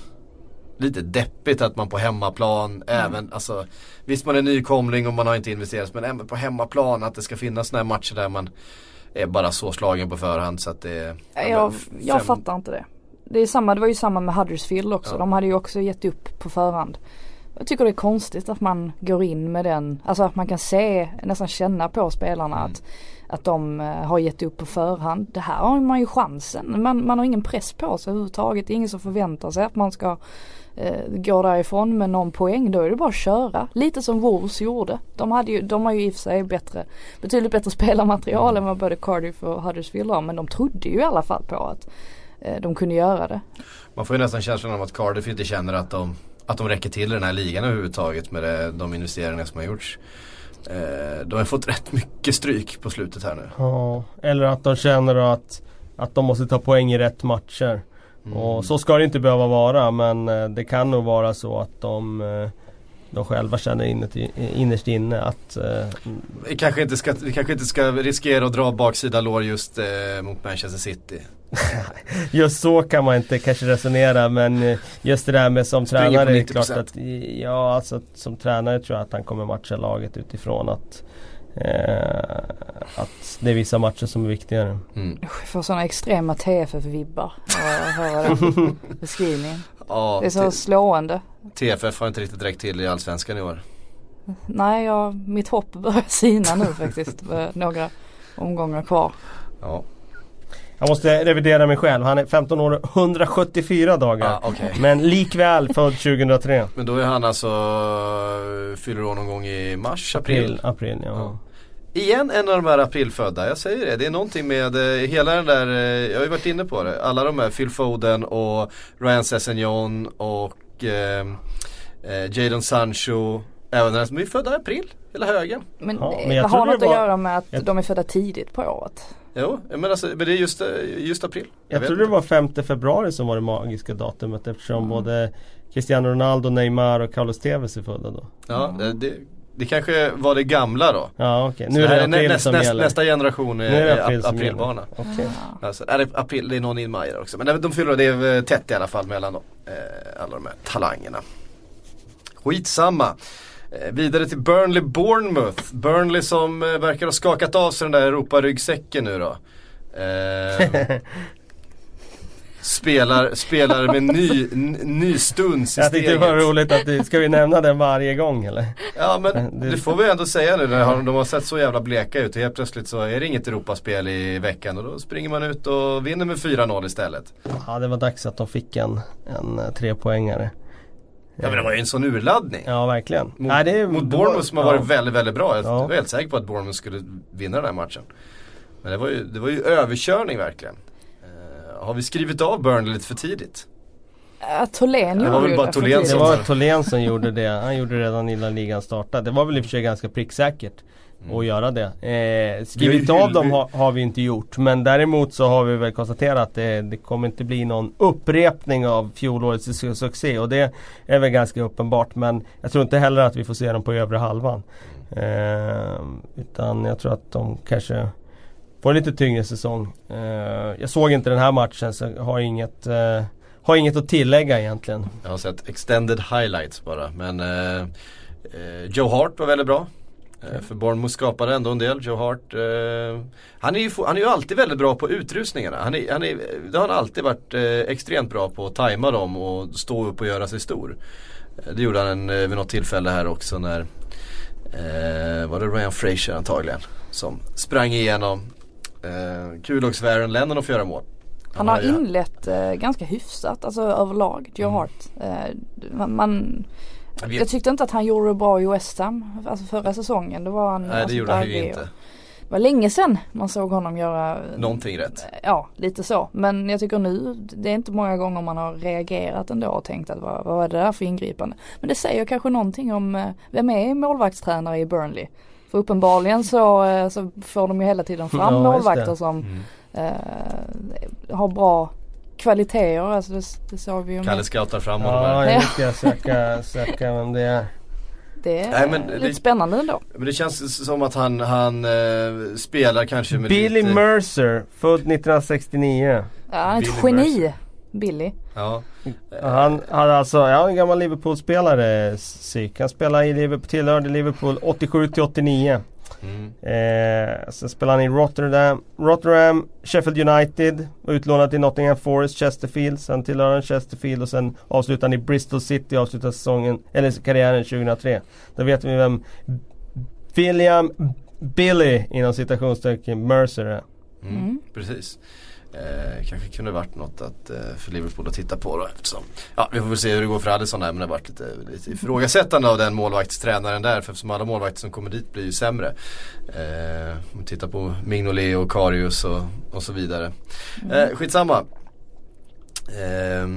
lite deppigt att man på hemmaplan även, alltså Visst man är nykomling och man har inte investerat men även på hemmaplan att det ska finnas sådana här matcher där man är bara så slagen på förhand så att det Jag, jag fem- fattar inte det. Det, är samma, det var ju samma med Huddersfield också. Ja. De hade ju också gett upp på förhand. Jag tycker det är konstigt att man går in med den, alltså att man kan se, nästan känna på spelarna Mm. att, att de eh, har gett upp på förhand. Det här har man ju chansen. Man, man har ingen press på sig överhuvudtaget. Det är ingen som förväntar sig att man ska eh, gå därifrån med någon poäng. Då är det bara att köra. Lite som Wolves gjorde. De, hade ju, de har ju i och för sig bättre, betydligt bättre [LAUGHS] spelarmaterial än vad både Cardiff och Huddersfield har. Men de trodde ju i alla fall på att eh, de kunde göra det. Man får ju nästan känslan av att Cardiff inte känner att de, att de räcker till i den här ligan överhuvudtaget med det, de investeringar som har gjorts. Eh, de har fått rätt mycket stryk på slutet här nu. Ja, eller att de känner att, att de måste ta poäng i rätt matcher. Mm. Och så ska det inte behöva vara men eh, det kan nog vara så att de, eh, de själva känner inuti, innerst inne att eh, Vi kanske inte ska, vi kanske inte ska riskera att dra baksida lår just eh, mot Manchester City. [LAUGHS] Just så kan man inte kanske resonera men eh, just det där med som Springer tränare är 90%. klart att Ja alltså som tränare tror jag att han kommer matcha laget utifrån att eh, Att det är vissa matcher som är viktigare. Mm. Jag får sådana extrema TFF-vibbar av att höra den [LAUGHS] beskrivningen. Ja, Det är så slående. TFF har inte riktigt räckt till i Allsvenskan i år. Nej, jag, mitt hopp börjar sina nu faktiskt. Med Några omgångar kvar. Ja, Jag måste revidera mig själv. Han är 15 år och 174 dagar. ah, okej. Men likväl född 2003. Men då är han alltså, fyller år någon gång i mars, april. April, april ja. Ja. Igen en av de här aprilfödda, jag säger det. Det är någonting med eh, hela den där, eh, jag har ju varit inne på det. Alla de här, Phil Foden och Ryan Sessegnon och eh, eh, Jadon Sancho. Även den som är födda i april, hela högen. Men, Ja, det men jag vad har det något att var- göra med att jag- de är födda tidigt på året? Jo, men, alltså, men det är just, eh, just april. Jag vet tror det var 5 februari som var det magiska datumet eftersom både Cristiano Ronaldo, Neymar och Carlos Tevez är födda då. Ja, eh, det, det kanske var det gamla då. Ja Så nu är det april näst, som näst, gäller. Nästa generation är, Nu är det är april aprilbarna. Okej. Alltså, är det april, det är någon i maj där också. Men de- de fyller, det är eh, tätt i alla fall mellan dem, eh, alla de här talangerna. Skitsamma. Eh, vidare till Burnley Bournemouth. Burnley som eh, verkar ha skakat av sig den där Europa-ryggsäcken nu då. [LAUGHS] Spelar, spelar med ny, ny stuns i Jag tyckte det var roligt att du, ska vi nämna den varje gång eller? Ja men Det- får vi ändå säga nu när de har- sett så jävla bleka ut och helt plötsligt så är det inget Europaspel i veckan och då springer man ut och vinner med 4-0 istället. Ja det var dags att de fick en, en eh, trepoängare. Ja men det var ju en sån urladdning. Ja verkligen. Mot, Nej, det mot Bournemouth som har varit ja. väldigt, väldigt bra. Jag Ja. var helt säker på att Bournemouth skulle vinna den här matchen. Men det var ju, det var ju överkörning verkligen. Har vi skrivit av Burnley lite för tidigt? Tholén Det var gjorde väl bara Tholén tidigt. Det som- var Tholén som gjorde det. Han gjorde det redan innan ligan startade. Det var väl i och för sig ganska pricksäkert att göra det. Eh, skrivit av dem har, har vi inte gjort. Men däremot så har vi väl konstaterat att det, det kommer inte bli någon upprepning av fjolårets su- succé. Och det är väl ganska uppenbart. Men jag tror inte heller att vi får se dem på övre halvan. Eh, utan jag tror att de kanske får en lite tyngre säsong. Eh, jag såg inte den här matchen så jag har inget, eh, har inget att tillägga egentligen. Jag har sett extended highlights bara. Men eh, eh, Joe Hart var väldigt bra. Eh, för Bournemouth skapade ändå en del. Joe Hart. Eh, han, är ju, han är ju alltid väldigt bra på utrustningarna. Han är, han är, det har han alltid varit eh, extremt bra på att tajma dem och stå upp och göra sig stor. Eh, det gjorde han eh, vid något tillfälle här också när eh, var det Ryan Fraser antagligen. Som sprang igenom. Eh, kul också för Aaron Lennon att få göra mål. Han har ju- inlett eh, ganska hyfsat, alltså överlag, Joe Mm. Hart. Eh, man, Jag tyckte inte att han gjorde det bra i West Ham, alltså förra säsongen. Då var han Nej det alltså, gjorde han ju inte. och- Det var länge sedan man såg honom göra Någonting rätt. Ja, lite så. Men jag tycker nu, det är inte många gånger man har reagerat ändå och tänkt att vad, vad var det där för ingripande. Men det säger kanske någonting om, eh, vem är målvaktstränare i Burnley? För uppenbarligen så, eh, så får de ju hela tiden fram Ja, målvakter som Mm. eh, har bra kvaliteter. Alltså det, det såg vi ju Kalle med. scoutar fram honom Ja, här. nu ska jag söka, söka vem det är. Det är Nej, men lite det- spännande ändå. Men det känns som att han, han eh, spelar kanske med Billy lite... Mercer, född 1969. Ja, han är Billy ett geni, Mercer. Billy. Ja. Han hade alltså, ja en gammal Liverpool-spelare psyk. Han spelade i Liverpool, tillhörde Liverpool 87 till 89. Mm. Eh, sen spelade han i Rotterdam, Rotterdam, Sheffield United, var utlånad till Nottingham Forest, Chesterfield. Sen tillhörde han Chesterfield och sen avslutade han i Bristol City och avslutade säsongen, eller karriären 2003. Då vet vi vem William Billy inom citationstecken Mercer är. Mm. Mm. Precis. Eh, kanske kunde varit något att, eh, för Liverpool att titta på då eftersom Ja vi får väl se hur det går för Alisson där men det har varit lite, lite ifrågasättande av den målvaktstränaren där för eftersom alla målvakter som kommer dit blir ju sämre. Eh, om tittar på Mignolet och Karius och, och så vidare. Eh, skitsamma. Eh,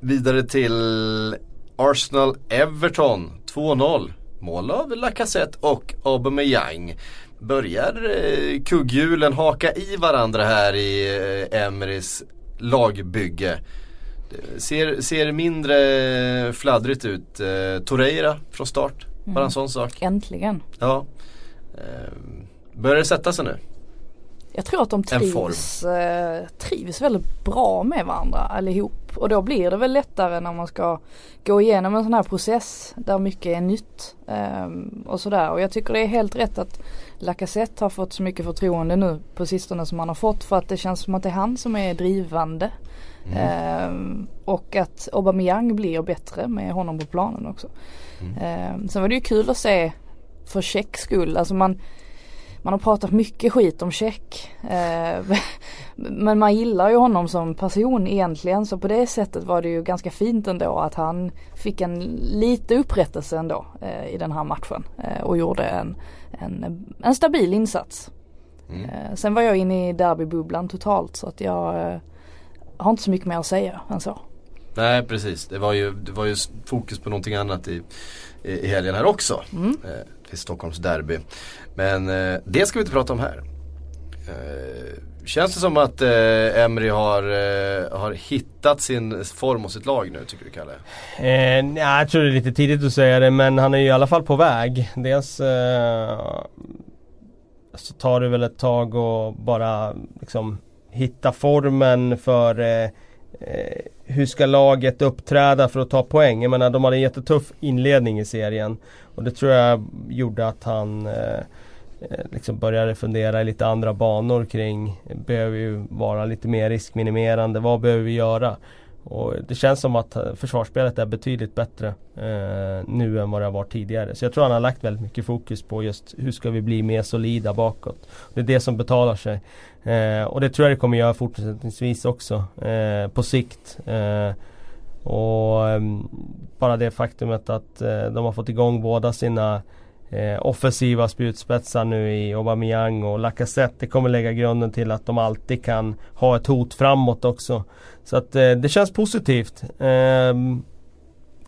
vidare till Arsenal Everton 2-0. Mål av Lacazette och Aubameyang. Börjar eh, kugghjulen haka i varandra här i eh, Emerys lagbygge. Ser, ser mindre fladdrigt ut. Eh, Torreira från start. Bara en sån sak. Äntligen. Ja. Börjar det sätta sig nu? Jag tror att de trivs, eh, trivs väldigt bra med varandra allihop. Och då blir det väl lättare när man ska gå igenom en sån här process där mycket är nytt. ehm, och sådär. Och jag tycker det är helt rätt att Lacazette har fått så mycket förtroende nu på sistone som han har fått. För att det känns som att det är han som är drivande. Mm. Ehm, och att Aubameyang blir bättre med honom på planen också. Mm. Ehm, sen var det ju kul att se för Tjecks skull. Alltså man, man har pratat mycket skit om Tjeck. Eh, [LAUGHS] Men man gillar ju honom som person egentligen så på det sättet var det ju ganska fint ändå att han fick en lite upprättelse ändå eh, i den här matchen eh, och gjorde en, en, en stabil insats. Mm. Eh, sen var jag inne i derbybubblan totalt så att jag eh, har inte så mycket mer att säga än så. Nej precis, det var ju, det var ju fokus på någonting annat i, i helgen här också. Mm. Eh, till Stockholms derby. Men eh, det ska vi inte prata om här. Eh, känns det som att eh, Emry har, eh, har hittat sin form och sitt lag nu tycker du Kalle? Eh, nej, jag tror det är lite tidigt att säga det men han är ju i alla fall på väg. Dels eh, så tar det väl ett tag att bara liksom hitta formen för eh, eh, hur ska laget uppträda för att ta poäng? Jag menar de hade en jättetuff inledning i serien. Och det tror jag gjorde att han eh, eh liksom började fundera i lite andra banor kring Behöver vi vara lite mer riskminimerande? Vad behöver vi göra? Och det känns som att eh, försvarsspelet är betydligt bättre eh, nu än vad det har varit tidigare. Så jag tror han har lagt väldigt mycket fokus på just hur ska vi bli mer solida bakåt. Det är det som betalar sig. Eh, och det tror jag det kommer göra fortsättningsvis också eh, på sikt. Eh, och ehm, bara det faktumet att eh, de har fått igång båda sina eh, offensiva spjutspetsar nu i Aubameyang och Lacazette. Det kommer lägga grunden till att de alltid kan ha ett hot framåt också. Så att eh, det känns positivt. Eh,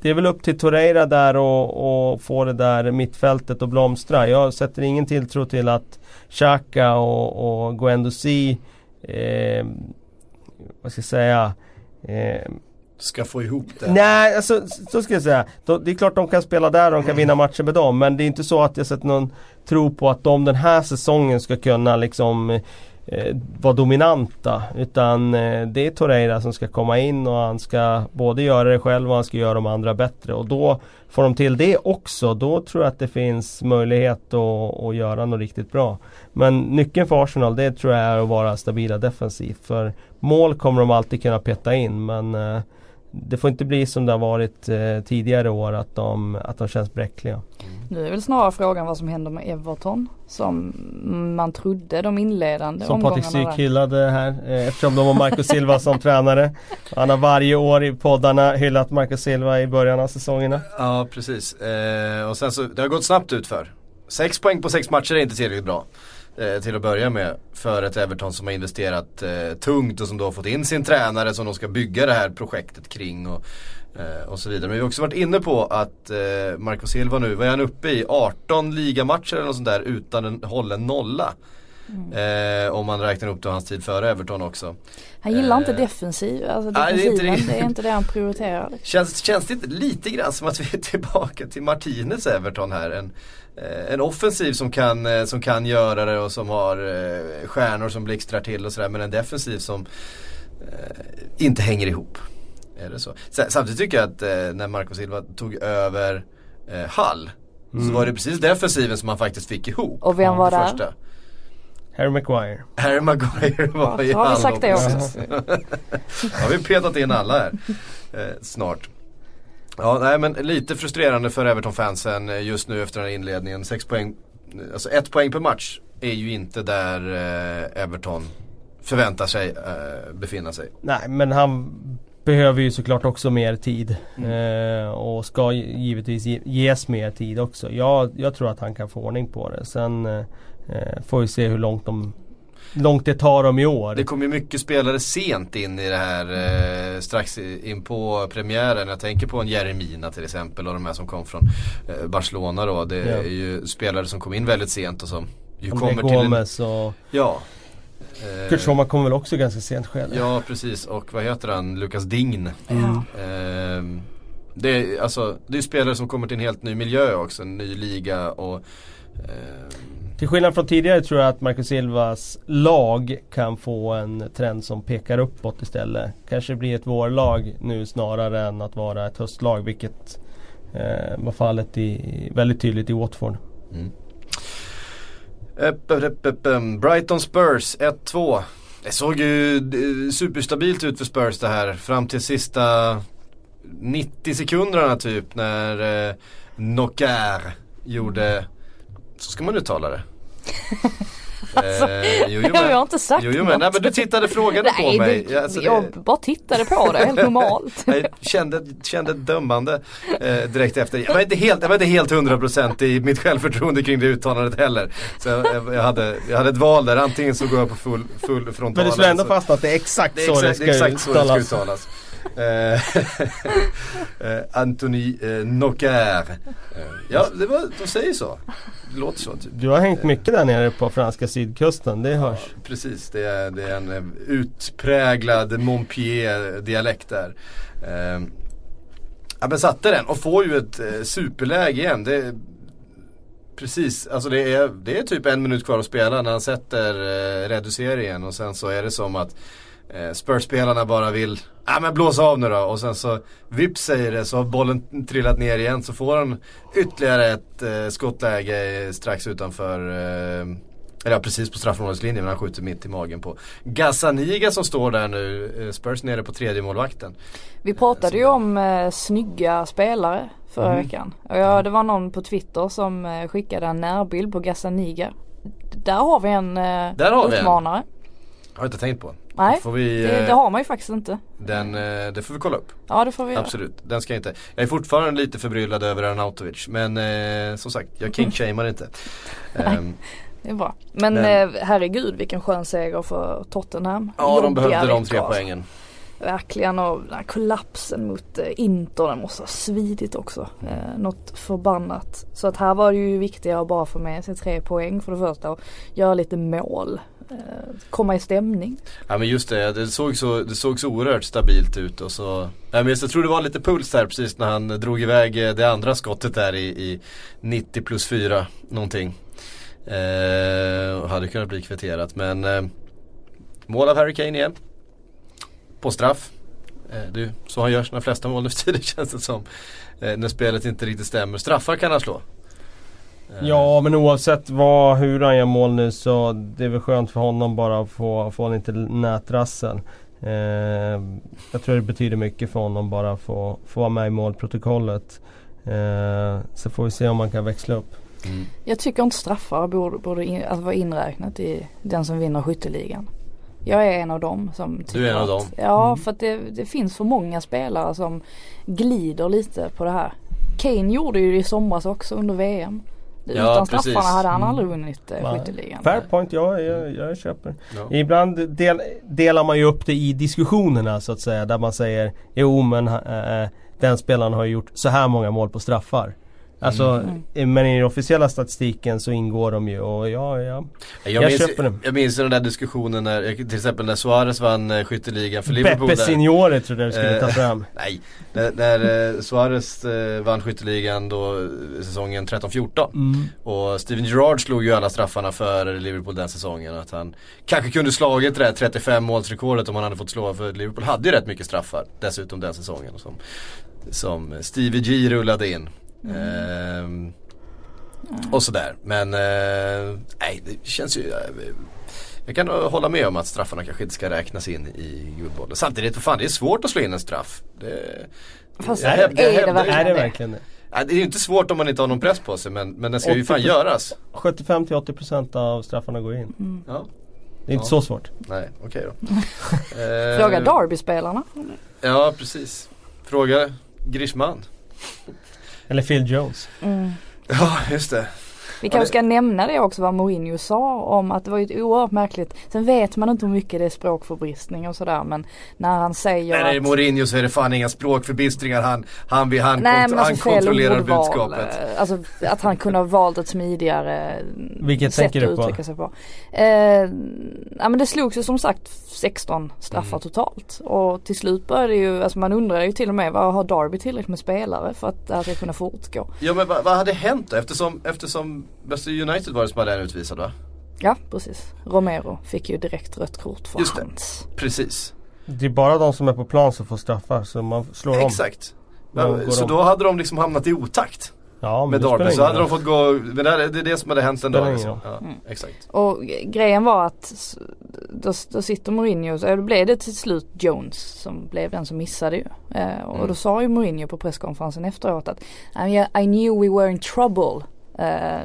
det är väl upp till Torreira där och, och få det där mittfältet att blomstra. Jag sätter ingen tilltro till att Xhaka och, och Guendouzi eh, vad ska jag säga eh, ska få ihop det? Nej, alltså, så ska jag säga. Det är klart de kan spela där och de kan vinna matcher med dem. Men det är inte så att jag sätter någon tro på att de den här säsongen ska kunna liksom eh, vara dominanta. Utan eh, det är Torreira som ska komma in och han ska både göra det själv och han ska göra de andra bättre. Och då får de till det också. Då tror jag att det finns möjlighet att, att göra något riktigt bra. Men nyckeln för Arsenal det tror jag är att vara stabila defensivt. För mål kommer de alltid kunna peta in men eh, det får inte bli som det har varit eh, tidigare år att de, att de känns bräckliga. Mm. Nu är väl snarare frågan vad som händer med Everton som man trodde de inledande Som Patrik Syk hyllade här eh, eftersom de har Marco Silva [LAUGHS] som tränare. Han har varje år i poddarna hyllat Marco Silva i början av säsongerna. Ja precis eh, och sen så det har gått snabbt utför. Sex poäng på sex matcher är inte tillräckligt bra eh, till att börja med för ett Everton som har investerat eh, tungt och som då har fått in sin tränare som de ska bygga det här projektet kring. Och, eh, och så vidare. Men vi har också varit inne på att eh, Marco Silva nu, vad är han uppe i? 18 ligamatcher eller något sånt där utan en hållen nolla. Mm. Eh, om man räknar upp då hans tid före Everton också. Han gillar eh, inte defensiv, alltså defensiven, det, är inte det. det är inte det han prioriterar. Känns, känns det inte lite grann som att vi är tillbaka till Martinez Everton här? En, en offensiv som kan, eh, som kan göra det och som har eh, stjärnor som blixtrar till och sådär men en defensiv som eh, inte hänger ihop. Är det så? Samtidigt tycker jag att när Marco Silva tog över Hall mm. så var det precis defensiven som han faktiskt fick ihop. Och vem var det? Första. Harry Maguire. Harry Maguire var ja, Har vi sagt det också? [LAUGHS] har vi petat in alla här. Eh, snart. Ja, nej men lite frustrerande för Everton-fansen eh, just nu efter den här inledningen. Sex poäng, alltså ett poäng per match är ju inte där eh, Everton förväntar sig eh, befinna sig. Nej men han behöver ju såklart också mer tid. Mm. Eh, och ska givetvis ges mer tid också. Jag, jag tror att han kan få ordning på det. Sen eh, Eh, får vi se hur långt de långt det tar dem i år. Det kom ju mycket spelare sent in i det här eh, strax in på premiären. Jag tänker på en Jeremina till exempel och de här som kom från eh, Barcelona då. Det ja. är ju spelare som kom in väldigt sent och som ju André kommer Gomes till en, och Ja. Eh, Kurt Schumann kom väl också ganska sent själv. Ja precis och vad heter han? Lukas Dign. Mm. Eh, det, är, alltså, det är spelare som kommer till en helt ny miljö också, en ny liga och eh, till skillnad från tidigare tror jag att Marcus Silvas lag kan få en trend som pekar uppåt istället. Kanske blir ett vårlag nu snarare än att vara ett höstlag vilket eh, var fallet i, väldigt tydligt i Watford. Mm. Brighton Spurs 1-2. Det såg ju eh, superstabilt ut för Spurs det här fram till sista 90 sekunderna typ när eh, Nocker gjorde så ska man uttala det. [LAUGHS] Alltså, jo, jo, jag men, har inte sagt jo, jo, men, något. nej, men du tittade frågande på Nej, mig. det, Alltså, det- jag bara tittade på det, helt normalt. [LAUGHS] Jag kände, kände dömande eh, direkt efter. Jag var inte helt, jag var inte helt 100% i mitt självförtroende kring det uttalandet heller. Så jag, jag, hade, jag hade ett val där, antingen så går jag på full, full frontal. Men du slår ändå så- fast att det är exakt det är så exakt, det ska det är exakt så det ska uttalas. Eh, [LAUGHS] eh, Anthony eh, Nocker. Ja, det var, de säger så. Det låter så typ. Du har hängt mycket där nere på franska sydkusten, det hörs. Precis, det är, det är en utpräglad Montpellier-dialekt där. Ja men satte den och får ju ett superläge igen. Det precis, alltså det är, det är typ en minut kvar att spela när han sätter eh, reduceringen och sen så är det som att eh, Spurs-spelarna bara vill Ja men blåsa av nu då och sen så vips säger det så har bollen trillat ner igen så får han ytterligare ett eh, skottläge strax utanför eh, eller ja, precis på straffområdeslinjen men han skjuter mitt i magen på Gazzaniga som står där nu. eh, Spurs nere på tredje målvakten. Vi pratade ju om eh, snygga spelare förra Mm. veckan. Och ja, det var någon på Twitter som eh, skickade en närbild på Gazzaniga. Där har vi en eh, Där har vi en. utmanare. Har jag inte tänkt på. Nej, vi, det, eh, det har man ju faktiskt inte. Den, eh, det får vi kolla upp. Ja det får vi göra. Absolut, den ska jag inte. Jag är fortfarande lite förbryllad över Arnautovic men eh, som sagt, jag [LAUGHS] king-shamear inte. Ehm, Det är bra. Men, Men- Eh, herregud vilken skön seger för Tottenham. ja, de behövde de tre poängen. Verkligen och den här kollapsen mot eh, Inter den måste ha svidit också. Eh, något förbannat. Så att här var det ju viktigare att bara få med sig tre poäng för det första och göra lite mål. Eh, komma i stämning. Ja men just det, det såg så, det såg så oerhört stabilt ut och så ja, men just, Jag tror det var lite puls där precis när han drog iväg eh, det andra skottet där i, i 90 plus 4 någonting. Eh, och hade kunnat bli kvitterat men eh, Mål av Harry Kane igen. På straff. Eh, det är så han gör sina flesta mål nu för tiden [LAUGHS] känns det som. Eh, när spelet inte riktigt stämmer. Straffar kan han slå. Eh, Ja men oavsett vad, hur han gör mål nu så det är väl skönt för honom bara att få, få lite nätrassel. Eh, jag tror det betyder mycket för honom bara att få, få vara med i målprotokollet. Eh, så får vi se om man kan växla upp. Mm. Jag tycker inte straffar borde, borde in, alltså vara inräknat i den som vinner skytteligan. Jag är en av dem som tycker är en av att, dem? Ja för att det, det finns för många spelare som glider lite på det här. Kane gjorde ju det i somras också under VM. Ja, Utan straffarna hade han Mm. aldrig vunnit eh, skytteligan. Fair point, ja jag, jag köper. Ja. Ibland del, delar man ju upp det i diskussionerna så att säga. Där man säger jo men eh, den spelaren har gjort så här många mål på straffar. Alltså, Mm. men i den officiella statistiken så ingår de ju och ja, ja. Jag, Jag minns, köper det. jag minns den där diskussionen när, till exempel när Suarez vann eh, skytteligan för Liverpool. Beppe. Signore trodde jag du skulle Eh, ta fram. [LAUGHS] Nej, när, när eh, Suarez vann skytteligan då säsongen 13-14 Mm. och Steven Gerrard slog ju alla straffarna för Liverpool den säsongen. Att han kanske kunde slagit det där 35 målsrekordet om han hade fått slå för Liverpool hade ju rätt mycket straffar dessutom den säsongen. Som, som Stevie G rullade in. Ehm, och sådär. Men eh, nej, det känns ju eh, jag kan hålla med om att straffarna kanske inte ska räknas in i Guldbollen. Samtidigt, för fan det är svårt att slå in en straff. Det, Fast jag är hävdar- det jag hävdar- verkligen Är det det? verkligen det? Ja, det är ju inte svårt om man inte har någon press på sig men, men den ska ju fan 80%. göras. 75-80% av straffarna går in. Mm. Ja, Det är inte Ja. så svårt. nej okej då. [LAUGHS] Eh, Fråga Derby-spelarna. Ja precis. Fråga Griezmann. Eller Phil Jones. Mm. Ja just det. Vi kanske ska nämna det också vad Mourinho sa om att det var ju ett oerhört märkligt. Sen vet man inte hur mycket det är språkförbristning och sådär men när han säger När det är att Mourinho så är det fan inga språkförbistringar. Han, han, han, han, Nej kont- han alltså fel kontrollerar budskapet. Alltså att han kunde ha valt ett smidigare Vilket sätt att uttrycka sig på. Eh, ja men det slogs ju som sagt 16 straffar Mm. totalt. Och till slut började det ju, alltså man undrar ju till och med vad har Derby tillräckligt med spelare för att det här ska kunna fortgå. Ja men vad, vad hade hänt då? Eftersom, eftersom Manchester United var det som hade en utvisad va? Ja precis. Romero fick ju direkt rött kort för Just det. Precis. Det är bara de som är på plan som får straffar så man slår om. Exakt. Ja, Men, går så om. då hade de liksom hamnat i otakt Ja, med Derby. Så hade de fått gå, men det, är- det som hade hänt ändå. Spelar Liksom. Ja, Mm. exakt. Och grejen var att då, då sitter Mourinho, så då blev det till slut Jones som blev den som missade ju. Eh, och Mm. då sa ju Mourinho på presskonferensen efteråt att "I knew we were in trouble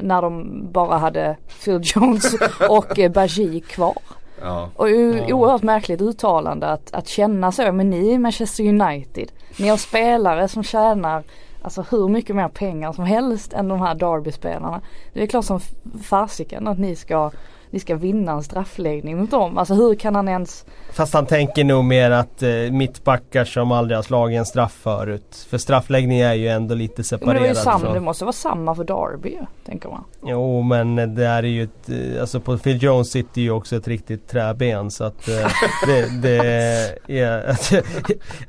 när de bara hade Phil Jones [LAUGHS] och eh, Bajie kvar. Ja. Och ju oerhört märkligt uttalande att, att känna så, men ni är Manchester United. Ni har spelare som tjänar alltså hur mycket mer pengar som helst än de här Derby-spelarna. Det är klart som fasiken att ni ska ni ska vinna en straffläggning mot dem. Alltså hur kan han ens Fast han tänker nog mer att eh, mittbackar som aldrig har slagit en straff förut. För straffläggning är ju ändå lite Men separerad det, var ju samma, från... det måste vara samma för Derby tänker man. Jo men det är ju ett, eh, alltså på Phil Jones sitter ju också ett riktigt träben så att eh, [LAUGHS] det, det är,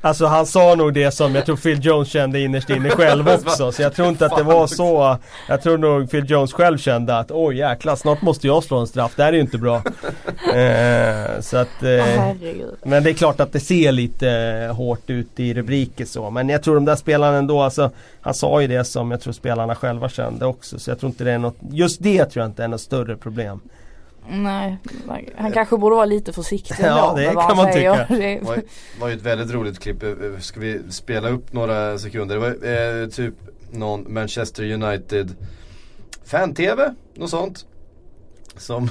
[LAUGHS] Alltså han sa nog det som jag tror Phil Jones kände innerst inne själv [LAUGHS] också så jag tror inte att det var så Jag tror nog Phil Jones själv kände att oj jäklar snart måste jag slå en straff, det här är ju inte bra. Eh, så att eh, herregud. men det är klart att det ser lite eh, hårt ut i rubriker så. Men jag tror de där spelarna ändå, alltså, han sa ju det som jag tror spelarna själva kände också. Så jag tror inte det är något, just det tror jag inte är något större problem. Nej, han kanske borde vara lite försiktig Ja, det kan man säger. tycka. Det Det var, var ju ett väldigt roligt klipp. Eh, eh, Ska vi spela upp några sekunder? Det var eh, typ någon Manchester United fan-tv, något sånt. Som,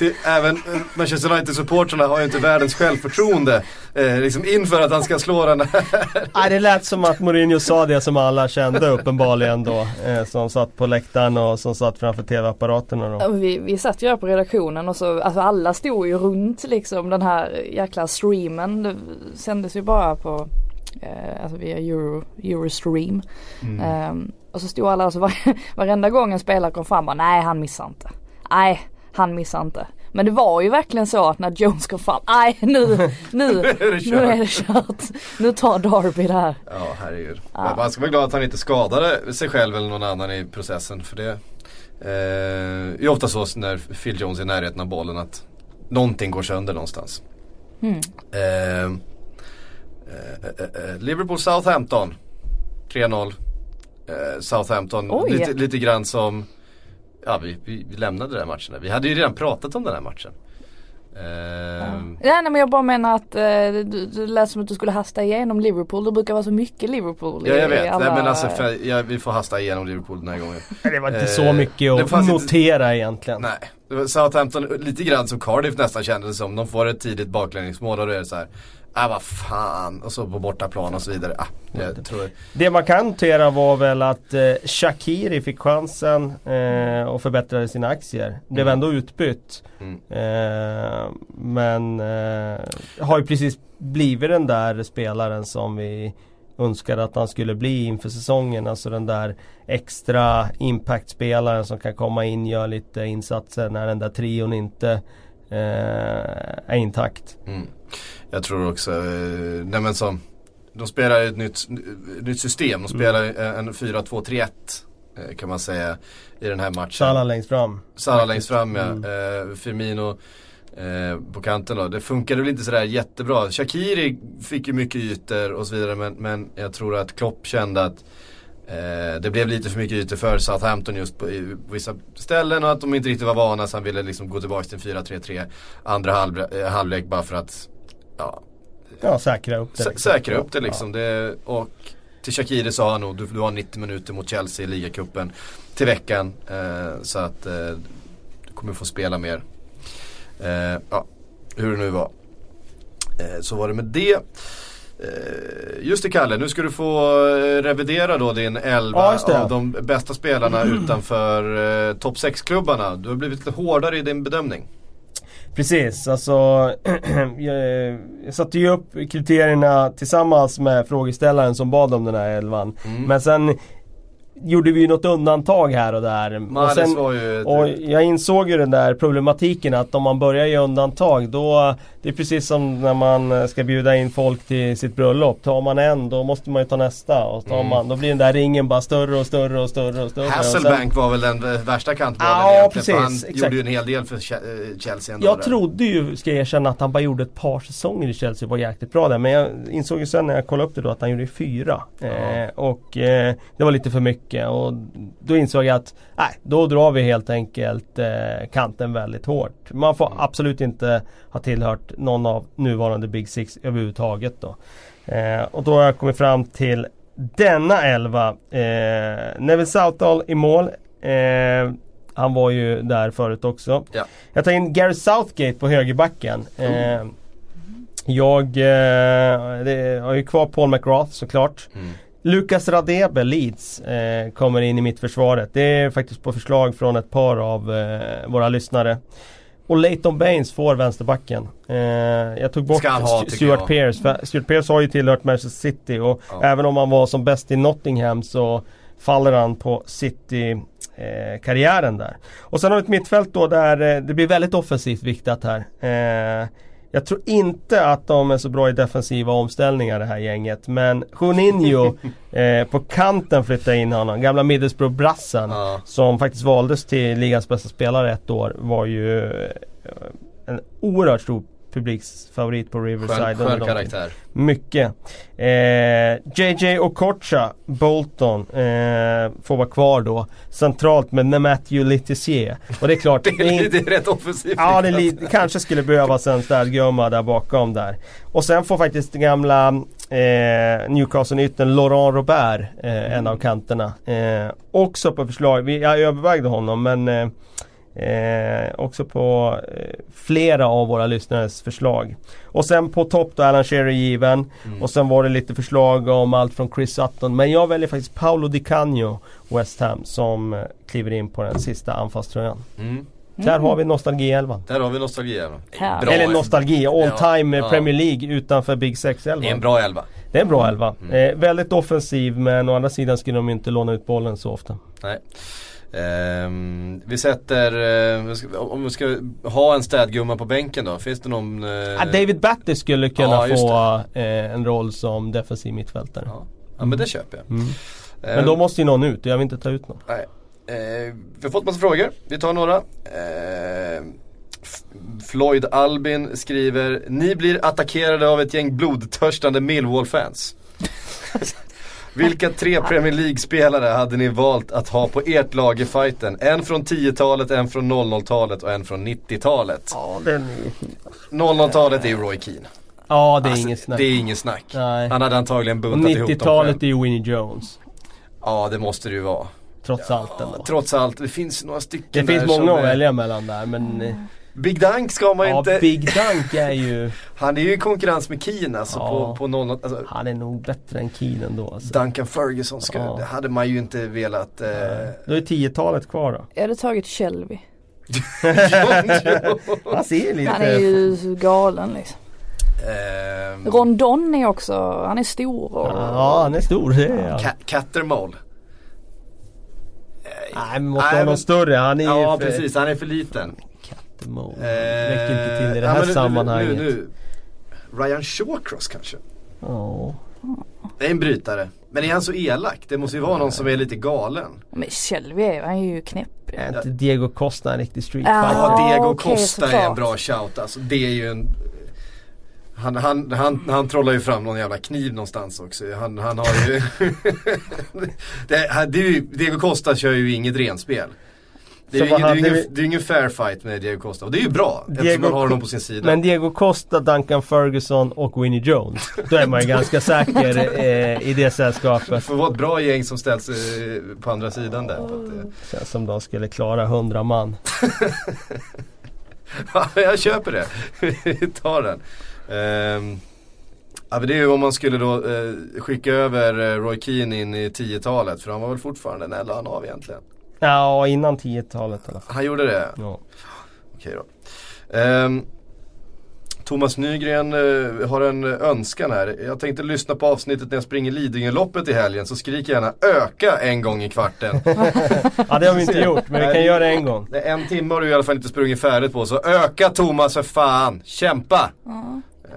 till, även eh, Manchester United-supportrarna har ju inte världens självförtroende eh, liksom inför att han ska slå den här. Nej, det lät som att Mourinho sa det som alla kände uppenbarligen då. Eh, som satt på läktaren och som satt framför TV-apparaterna då. Vi, vi satt ju här på redaktionen och så, alltså alla stod ju runt liksom den här jäkla streamen. Det sändes ju bara på, eh, alltså via Euro, Eurostream. Ehm, och så stod alla, alltså var, [LAUGHS] varenda gång en spelare kom fram bara, nej han missar inte. Nej, han missar inte. Men det var ju verkligen så att när Jones kom fram, nej nu, nu, [LAUGHS] nu är det kört. Nu tar Darby det här. Ja herregud. Men Man ska vara glad att han inte skadade sig själv eller någon annan i processen. För det eh, är ofta så när Phil Jones är i närheten av bollen att någonting går sönder någonstans. Mm. Eh, eh, eh, eh, Liverpool Southampton 3-0. Eh, Southampton lite, lite grann som Ja vi, vi, vi lämnade den matchen. Vi hade ju redan pratat om den här matchen. Eh, Ja, nej men jag bara menar att eh, du, du lät som att du skulle hasta igenom Liverpool. Det brukar vara så mycket Liverpool Ja jag i, vet, i alla... Nej, men alltså för, ja, vi får hasta igenom Liverpool den här gången. [LAUGHS] Det var inte Eh, så mycket det att fanns inte- notera egentligen. Nej, det var Southampton lite grann som Cardiff nästan kändes som. De får ett tidigt baklängesmål och då är det så här. Ah vad fan, och så på bortaplan och så vidare. Ah, jag tror, Det man kan notera var väl att eh, Shakiri fick chansen eh, och förbättrade sina aktier. Blev Mm. ändå utbytt. Mm. Eh, men eh, har ju precis blivit den där spelaren som vi önskade att han skulle bli inför säsongen. Alltså den där extra impact-spelaren som kan komma in, göra lite insatser när den där trion inte eh, är intakt. mm. Jag tror också, eh, nej men som De spelar ett nytt, nytt system. De spelar en 4-2-3-1 eh, kan man säga i den här matchen. Salah längst fram. Salah längst fram ja. Mm. Eh, Firmino eh, på kanten då. Det funkade väl inte sådär jättebra. Shakiri fick ju mycket ytor och så vidare men, men jag tror att Klopp kände att eh, det blev lite för mycket ytor för Southampton just på, i, på vissa ställen och att de inte riktigt var vana så han ville liksom gå tillbaka till en 4-3-3 andra halv, eh, halvlek bara för att ja, Ja, säkra upp det. liksom. säkra upp det liksom. Det, och till Shakiri sa han nog, du, du har 90 minuter mot Chelsea i ligacupen till veckan. Eh, så att eh, du kommer få spela mer. Eh, ja, hur det nu var. Eh, så var det med det. Eh, just det Kalle, nu ska du få eh, revidera då din elva Ja, av de bästa spelarna [CLEARS THROAT] utanför eh, topp 6-klubbarna. Du har blivit lite hårdare i din bedömning. Precis, alltså [CLEARS THROAT] jag, jag satte ju upp kriterierna tillsammans med frågeställaren som bad om den här elvan. Mm. Men sen gjorde vi ju något undantag här och där. och, Mahrez var ju ett- och jag insåg ju den där problematiken att om man börjar göra undantag då Det är precis som när man ska bjuda in folk till sitt bröllop. Tar man en då måste man ju ta nästa. Och tar Mm. man, då blir den där ringen bara större och större och större och större. sen- Hasselbank var väl den värsta kantbollen Ja, egentligen. för precis, han exakt. gjorde ju en hel del för eh, Chelsea ändå. Jag där. trodde ju, ska jag erkänna, att han bara gjorde ett par säsonger i Chelsea och var jäkligt bra där. Men jag insåg ju sen när jag kollade upp det då att han gjorde fyra. Eh, och eh, det var lite för mycket. Och då insåg jag att, nej, då drar vi helt enkelt eh, kanten väldigt hårt. Man får absolut inte ha tillhört någon av nuvarande Big Six överhuvudtaget då. Eh, och då har jag kommit fram till denna elva. Eh, Neville Southall i mål. Eh, han var ju där förut också. Ja. Jag tar in Gary Southgate på högerbacken. Eh, jag eh, har ju kvar Paul McGrath såklart. Mm. Lukas Radebe, Leeds, eh, kommer in i mittförsvaret. Det är faktiskt på förslag från ett par av eh, våra lyssnare. Och Leighton Baines får vänsterbacken. Eh, jag tog bort ha, Stuart. Pearce. För Stuart Pearce har ju tillhört Manchester City och Ja. även om han var som bäst i Nottingham så faller han på City eh, karriären där. Och sen har vi ett mittfält då där eh, det blir väldigt offensivt viktat här. Jag tror inte att de är så bra i defensiva omställningar det här gänget. Men Juninho [LAUGHS] eh, på kanten flyttar in honom. Gamla Middlesbrough-brassen. Ja. Som faktiskt valdes till ligans bästa spelare ett år. Var ju eh, en oerhört stor publiksfavorit på Riverside. Skön, skön karaktär. mycket. Eh, JJ Okocha, Bolton, eh, får vara kvar då. Centralt med Matthew Letizier. Och det är klart, Det [LAUGHS] det är är, inte- det är rätt offensivt. Ja, det, är li- det kanske skulle behövas en städgumma där bakom där. Och sen får faktiskt gamla eh, Newcastle-yttern Laurent Robert, eh, en av kanterna. Eh, också på förslag, vi, jag övervägde honom men eh, också på eh, flera av våra lyssnares förslag. Och sen på topp då Alan Shearer given. Mm. Och sen var det lite förslag om allt från Chris Sutton. Men jag väljer faktiskt Paolo Di Canio, West Ham, som eh, kliver in på den sista anfallströjan. Mm. Där har vi nostalgielvan. Där har vi nostalgi. även. Här. Bra. Eller nostalgi, all Ja, time ja. Premier League utanför Big Sex Det är en bra elva. Det är en bra elva. Mm. Eh, väldigt offensiv men å andra sidan skulle de inte låna ut bollen så ofta. Nej. Ehm, vi sätter, ska- om vi ska ha en städgumma på bänken då, finns det någon? Ah, David Batty skulle kunna Ja, få eh, en roll som defensiv mittfältare. Ja. ja men det köper jag. Mm. Ehm, Men då måste ju någon ut och jag vill inte ta ut någon. Nej. Vi har fått massa frågor, vi tar några. Eh, F- Floyd Albin skriver Ni blir attackerade av ett gäng blodtörstande Millwall-fans. [LAUGHS] Vilka tre Premier League-spelare hade ni valt att ha på ert lag i fighten? En från 10-talet, en från 00-talet och en från 90-talet. Ja, den är 00-talet är ju Roy Keane. Ja, det är Alltså, inget snack. Det är inget snack. Nej. Han hade antagligen buntat ihop dem 90-talet själv. är ju Winnie Jones. Ja det måste det ju vara. Trots allt ändå. Trots allt, det finns några stycken Det finns många som att är- välja mellan där men eh, Big Dunk ska man ja, inte Big Dunk är ju, [LAUGHS] Han är ju i konkurrens med Keane alltså Ja. på, på någon, alltså, han är nog bättre än Keane ändå alltså. Duncan Ferguson ska, Ja. det hade man ju inte velat eh, Då är 10-talet kvar då. Jag hade tagit Shelby. [LAUGHS] Han ser lite... Han är ju galen liksom. Ehm, Rondon är också, han är stor och Ja, han är stor det är han. Ca- Cattermole. Nej, men måste Nej, ha men- någon större. Han är Ja för... precis, han är för liten. Kattemol. Eh, Räcker inte till i det här nu- sammanhanget. Nu, nu. Ryan Shawcross kanske? Ja. Det är en brytare. Men är han så elak? Det måste ju vara någon som är lite galen. Men Shelby är, han är ju knäpp. Är inte Diego Costa en riktig street Ja. fighter? Ja, Diego okej, Costa är en såklart. bra shout alltså. Det är ju en han, han, han, han trollar ju fram någon jävla kniv någonstans också. Han, han har ju [LAUGHS] det, det Diego Costa kör ju inget renspel. Det är ju det är ingen, vi- det är ingen fair fight med Diego Costa. Och det är ju bra eftersom Diego man har honom på sin sida. Men Diego Costa, Duncan Ferguson och Winnie Jones. Då är man ju ganska säker eh, i det det sällskapet. får vara ett bra gäng som ställs eh, på andra sidan där. Att, eh, Känns som de skulle klara 100 man. [LAUGHS] Ja, jag köper det. Vi tar den. Ehm, ja, det är ju om man skulle då eh, skicka över eh, Roy Keane in i 10-talet. För han var väl fortfarande en eller av egentligen. Ja, innan 10-talet i alla fall. Han gjorde det? Ja. Okej då. Ehm, Thomas Nygren eh, har en önskan här. Jag tänkte lyssna på avsnittet när jag springer Lidingöloppet i helgen så skrik gärna öka en gång i kvarten. [LAUGHS] Ja det har vi inte gjort men vi kan göra det en gång. Det är En timme har du i alla fall inte sprungit färdigt på så öka Thomas för fan, kämpa! Eh,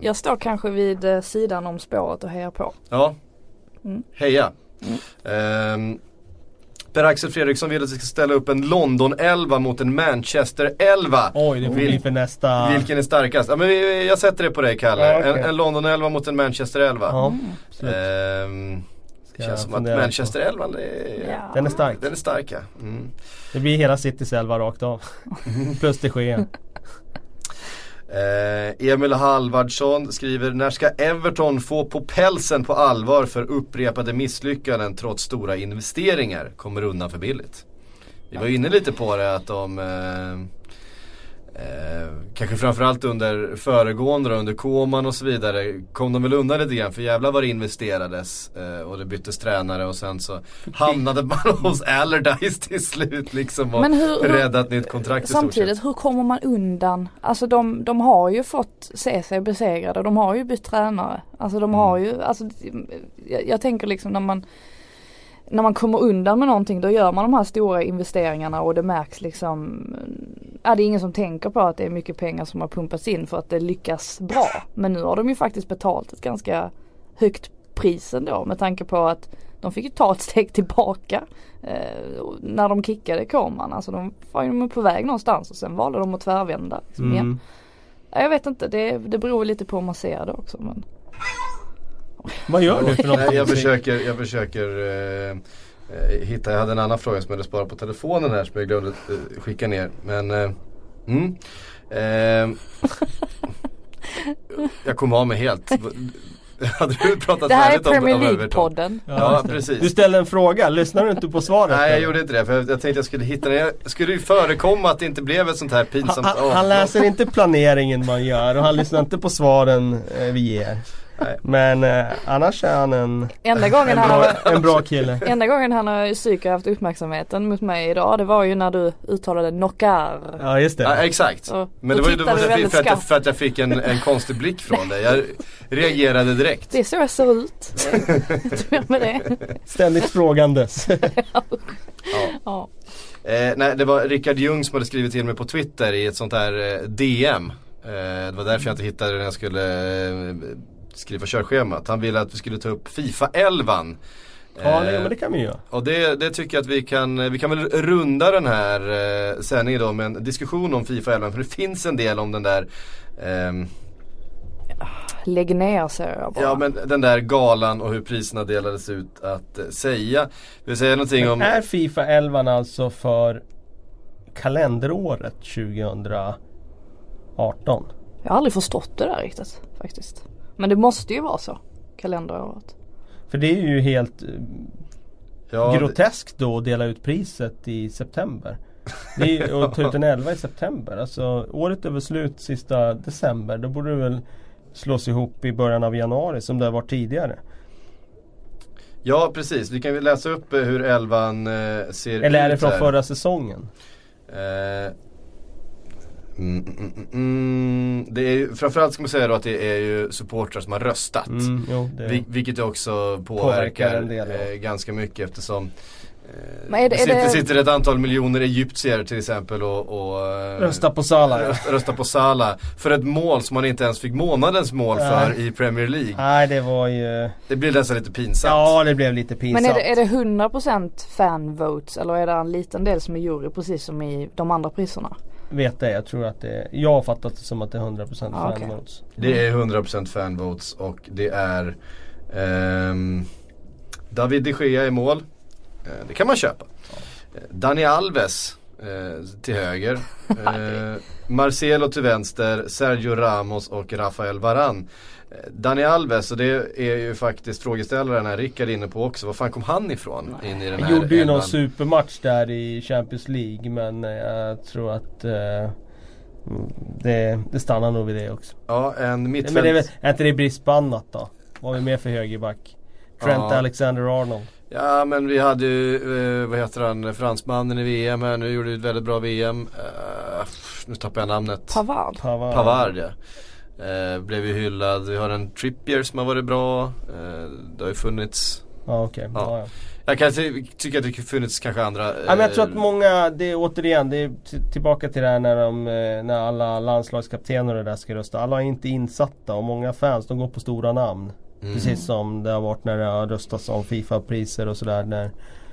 Jag står kanske vid eh, sidan om spåret och hejar på. Ja. Mm. Heja. Ehm, Per-Axel Fredriksson vill att vi ska ställa upp en London-11 mot en Manchester-11. Oj det får bli för nästa. Vilken är starkast? Ja, men jag sätter det på dig Kalle. Ja, okej. En, en London-11 mot en Manchester-11. Ja, absolut. Ehm, det känns som att fundera på. Manchester-11 det är, Ja. Den är stark. den är stark ja. Mm. Det blir hela Citys elva rakt av. [LAUGHS] Plus det sker. Eh, Emil Halvardsson skriver När ska Everton få på pälsen på allvar för upprepade misslyckanden trots stora investeringar? Kommer undan för billigt. Vi var inne lite på det att de eh, eh, Kanske framförallt under föregående under Koman och så vidare kom de väl undan lite grann för jävlar vad det investerades eh, och det byttes tränare och sen så hamnade man [LAUGHS] hos Allardyce till slut liksom och Men hur- räddade ett nytt kontrakt. Samtidigt, hur kommer man undan? Alltså de, de har ju fått se sig besegrade. De har ju bytt tränare. Alltså de har ju, alltså jag, jag tänker liksom när man när man kommer undan med någonting då gör man de här stora investeringarna och det märks liksom Ja det är ingen som tänker på att det är mycket pengar som har pumpats in för att det lyckas bra. Men nu har de ju faktiskt betalt ett ganska högt pris ändå med tanke på att de fick ju ta ett steg tillbaka eh, när de kickade Koman. Alltså de var ju på väg någonstans och sen valde de att tvärvända liksom igen. Mm. Ja, Jag vet inte, det, det beror lite på hur man ser det också. Men... Vad gör du för någonting? Nej, jag försöker, jag försöker eh, eh, hitta, jag hade en annan fråga som jag hade sparat på telefonen här som jag glömde eh, skicka ner. Men eh, mm, eh, Jag kom av mig helt. Hade du pratat Det här är Premier? League-podden. Ja, det. precis. Du ställde en fråga, lyssnar du inte på svaret? Nej jag gjorde inte det för jag, jag tänkte jag skulle hitta. Jag skulle ju förekomma att det inte blev ett sånt här han, pinsamt han, han avbrott. läser inte planeringen man gör och han lyssnar inte på svaren eh, vi ger. Men eh, annars är han en, Enda en, gången han bra, har en bra kille. Enda gången han har psykat haft uppmärksamheten mot mig idag det var ju när du uttalade knockar. Ja just Ja, det. exakt. Så, Men det var ju då för, du att jag väldigt fick- för, att för att jag fick en, en konstig blick från dig. Jag reagerade direkt. Det är så jag ser ut. [LAUGHS] Med det. Ständigt frågandes. [LAUGHS] Ja. Ja. Eh, nej, det var Rickard Ljung som hade skrivit till mig på Twitter i ett sånt här eh, DM. Eh, det var därför jag inte hittade det när jag skulle eh, skriva körschemat. Han ville att vi skulle ta upp Fifa 11. ja det, men det kan vi göra. Och det, det tycker jag att vi kan, vi kan väl runda den här eh, sändningen då med en diskussion om Fifa 11. För det finns en del om den där ehm, Lägg ner säger jag bara. Ja men den där galan och hur priserna delades ut att eh, säga. Vill säga någonting om Är Fifa 11 alltså för kalenderåret 2018? Jag har aldrig förstått det där riktigt faktiskt. Men det måste ju vara så. Kalenderåret. För det är ju helt eh, ja, groteskt då att dela ut priset i september. Det är ju [LAUGHS] att ta ut en 11 i september. Alltså året väl slut sista december. Då borde det väl slås ihop i början av januari som det har varit tidigare. Ja precis, vi kan väl läsa upp eh, hur elvan eh, ser Eller är ut det från här. förra säsongen? Eh, Mm, mm, mm, mm. Det är ju, framförallt ska man säga då att det är ju supportrar som har röstat. Mm, jo, det, Vil- vilket också påverkar, Påverkar en del, ja. eh, ganska mycket eftersom eh, det- är sitter, det- sitter ett antal miljoner egyptier till exempel och, och eh, Rösta på Salah. ja. röst- röstar på Salah för ett mål som man inte ens fick månadens mål för i Premier League. Nej det var ju Det blir nästan lite pinsamt. Ja det blev lite pinsamt. Men är det, är det 100% fan votes eller är det en liten del som är jury precis som i de andra priserna? Vet det, jag tror att det Jag har fattat det som att det är 100% Ah, okej. fanvotes. Det är 100% fanvotes och det är ehm, David de Gea i mål. Eh, det kan man köpa. Eh, Dani Alves eh, till höger. [LAUGHS] Eh, Marcelo till vänster. Sergio Ramos och Rafael Varan. Dani Alves, och det är ju faktiskt frågeställaren här, Rickard inne på också. Var fan kom han ifrån in i den Han här gjorde ju någon supermatch där i Champions League men eh, jag tror att mm, det, det stannar nog vid det också. Ja, en Men mittfält. det är, väl, är inte det brist på annat då? Vad har vi mer för högerback? Trent Ja. Alexander-Arnold. Ja men vi hade ju, eh, vad heter han, fransmannen i VM här nu, gjorde ju ett väldigt bra VM. Eh, nu tappar jag namnet. Pavard. Pavard. Pavard ja. Eh, blev ju hyllad. Vi har en Trippier som har varit bra. Eh, det har ju funnits Ja okej. Ja. Ja. Ja. Jag kan ty- tycka att det funnits kanske andra. Ja, men jag tror eh, att många, det är återigen, det är tillbaka till det här när, de, eh, när alla landslagskaptener och det där ska rösta. Alla är inte insatta och många fans de går på stora namn. mm. Precis som det har varit när det har röstats om Fifa-priser och sådär. När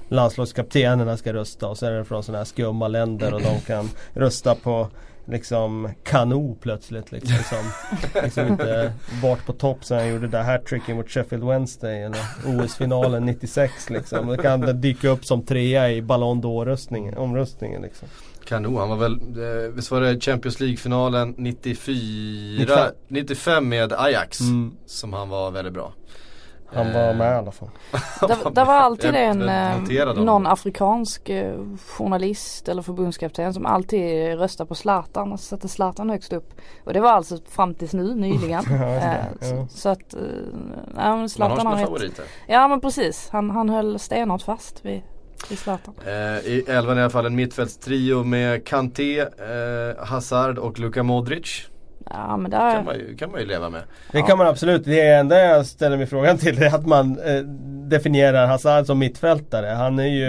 landslagskaptenerna ska rösta och så är det från sådana här skumma länder och de kan [LAUGHS] rösta på liksom Kanu plötsligt liksom. Som [LAUGHS] liksom inte varit på topp sen han gjorde det där hattricken mot Sheffield Wednesday eller OS-finalen 96 liksom. Det kan det dyka upp som trea i Ballon d'Or-röstningen, omröstningen liksom. Kanon, han var väl, eh, visst var det Champions League-finalen 94, 95. 95 med Ajax Mm. som han var väldigt bra. Han var med i alla fall. Där, [LAUGHS] där var alltid en, eh, någon afrikansk eh, journalist eller förbundskapten som alltid röstar på Zlatan och sätter Zlatan högst upp. Och det var alltså fram tills nu nyligen. Det. [LAUGHS] Eh, så, Ja. så att, ja men Man har Zlatan sina har rätt. favoriter. Ja men precis, han, han höll stenhårt fast vid, vid Zlatan. Eh, I elvan i alla fall en mittfältstrio med Kanté, eh, Hazard och Luka Modric. Ja men Kan där, man ju, kan man ju leva med. Det kan man absolut. Det enda jag ställer mig frågan till är att man eh, definierar Hazard som mittfältare. Han är ju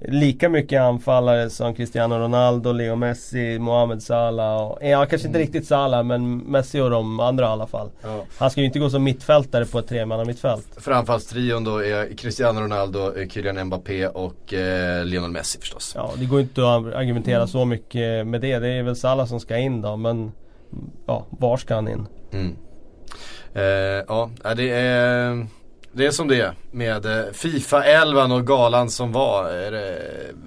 Mm. lika mycket anfallare som Cristiano Ronaldo, Leo Messi, Mohamed Salah. Och, ja, kanske inte riktigt Salah men Messi och de andra i alla fall. Ja. Han ska ju inte gå som mittfältare på ett tremannamittfält. För anfallstrion då är Cristiano Ronaldo, eh, Kylian Mbappé och eh, Lionel Messi förstås. Ja, det går inte att argumentera så mycket med det. Det är väl Salah som ska in då men ja, var ska han in? Mm. Eh, ja, det är, det är som det är med eh, Fifa 11 och galan som var. Är det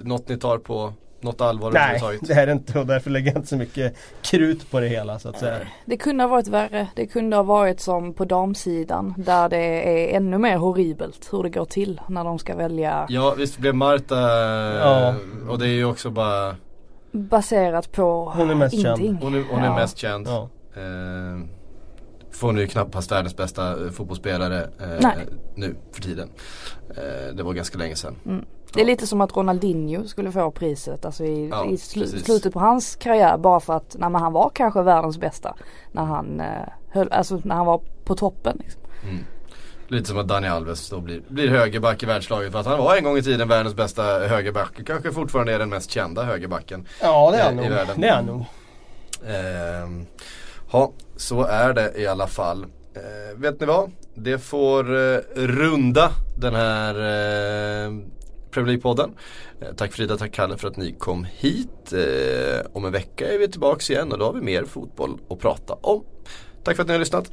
något ni tar på något allvar Nej, det är det inte och därför lägger jag inte så mycket krut på det hela så att säga. det kunde ha varit värre. Det kunde ha varit som på damsidan där det är ännu mer horribelt hur det går till när de ska välja Ja visst blev Marta Ja. och det är ju också bara baserat på Hon är mest känd. ingenting. Hon är, hon är Ja. mest känd. Ja. Eh, får nu knappast världens bästa eh, fotbollsspelare eh, nu för tiden. Eh, det var ganska länge sedan. Mm. Det är lite som att Ronaldinho skulle få priset alltså i, Ja, i slu- precis. slutet på hans karriär bara för att men han var kanske världens bästa när han, eh, höll, alltså när han var på toppen. Liksom. Mm. Lite som att Dani Alves då blir, blir högerback i världslaget för att han var en gång i tiden världens bästa högerback. Kanske fortfarande är den mest kända högerbacken. Ja det är Eh, han nog. Det är han nog. Ehm, ja, så är det i alla fall. Eh, vet ni vad? Det får eh, runda den här eh, Premier League-podden. Eh, tack Frida, tack Kalle för att ni kom hit. Eh, om en vecka är vi tillbaka igen och då har vi mer fotboll att prata om. Tack för att ni har lyssnat.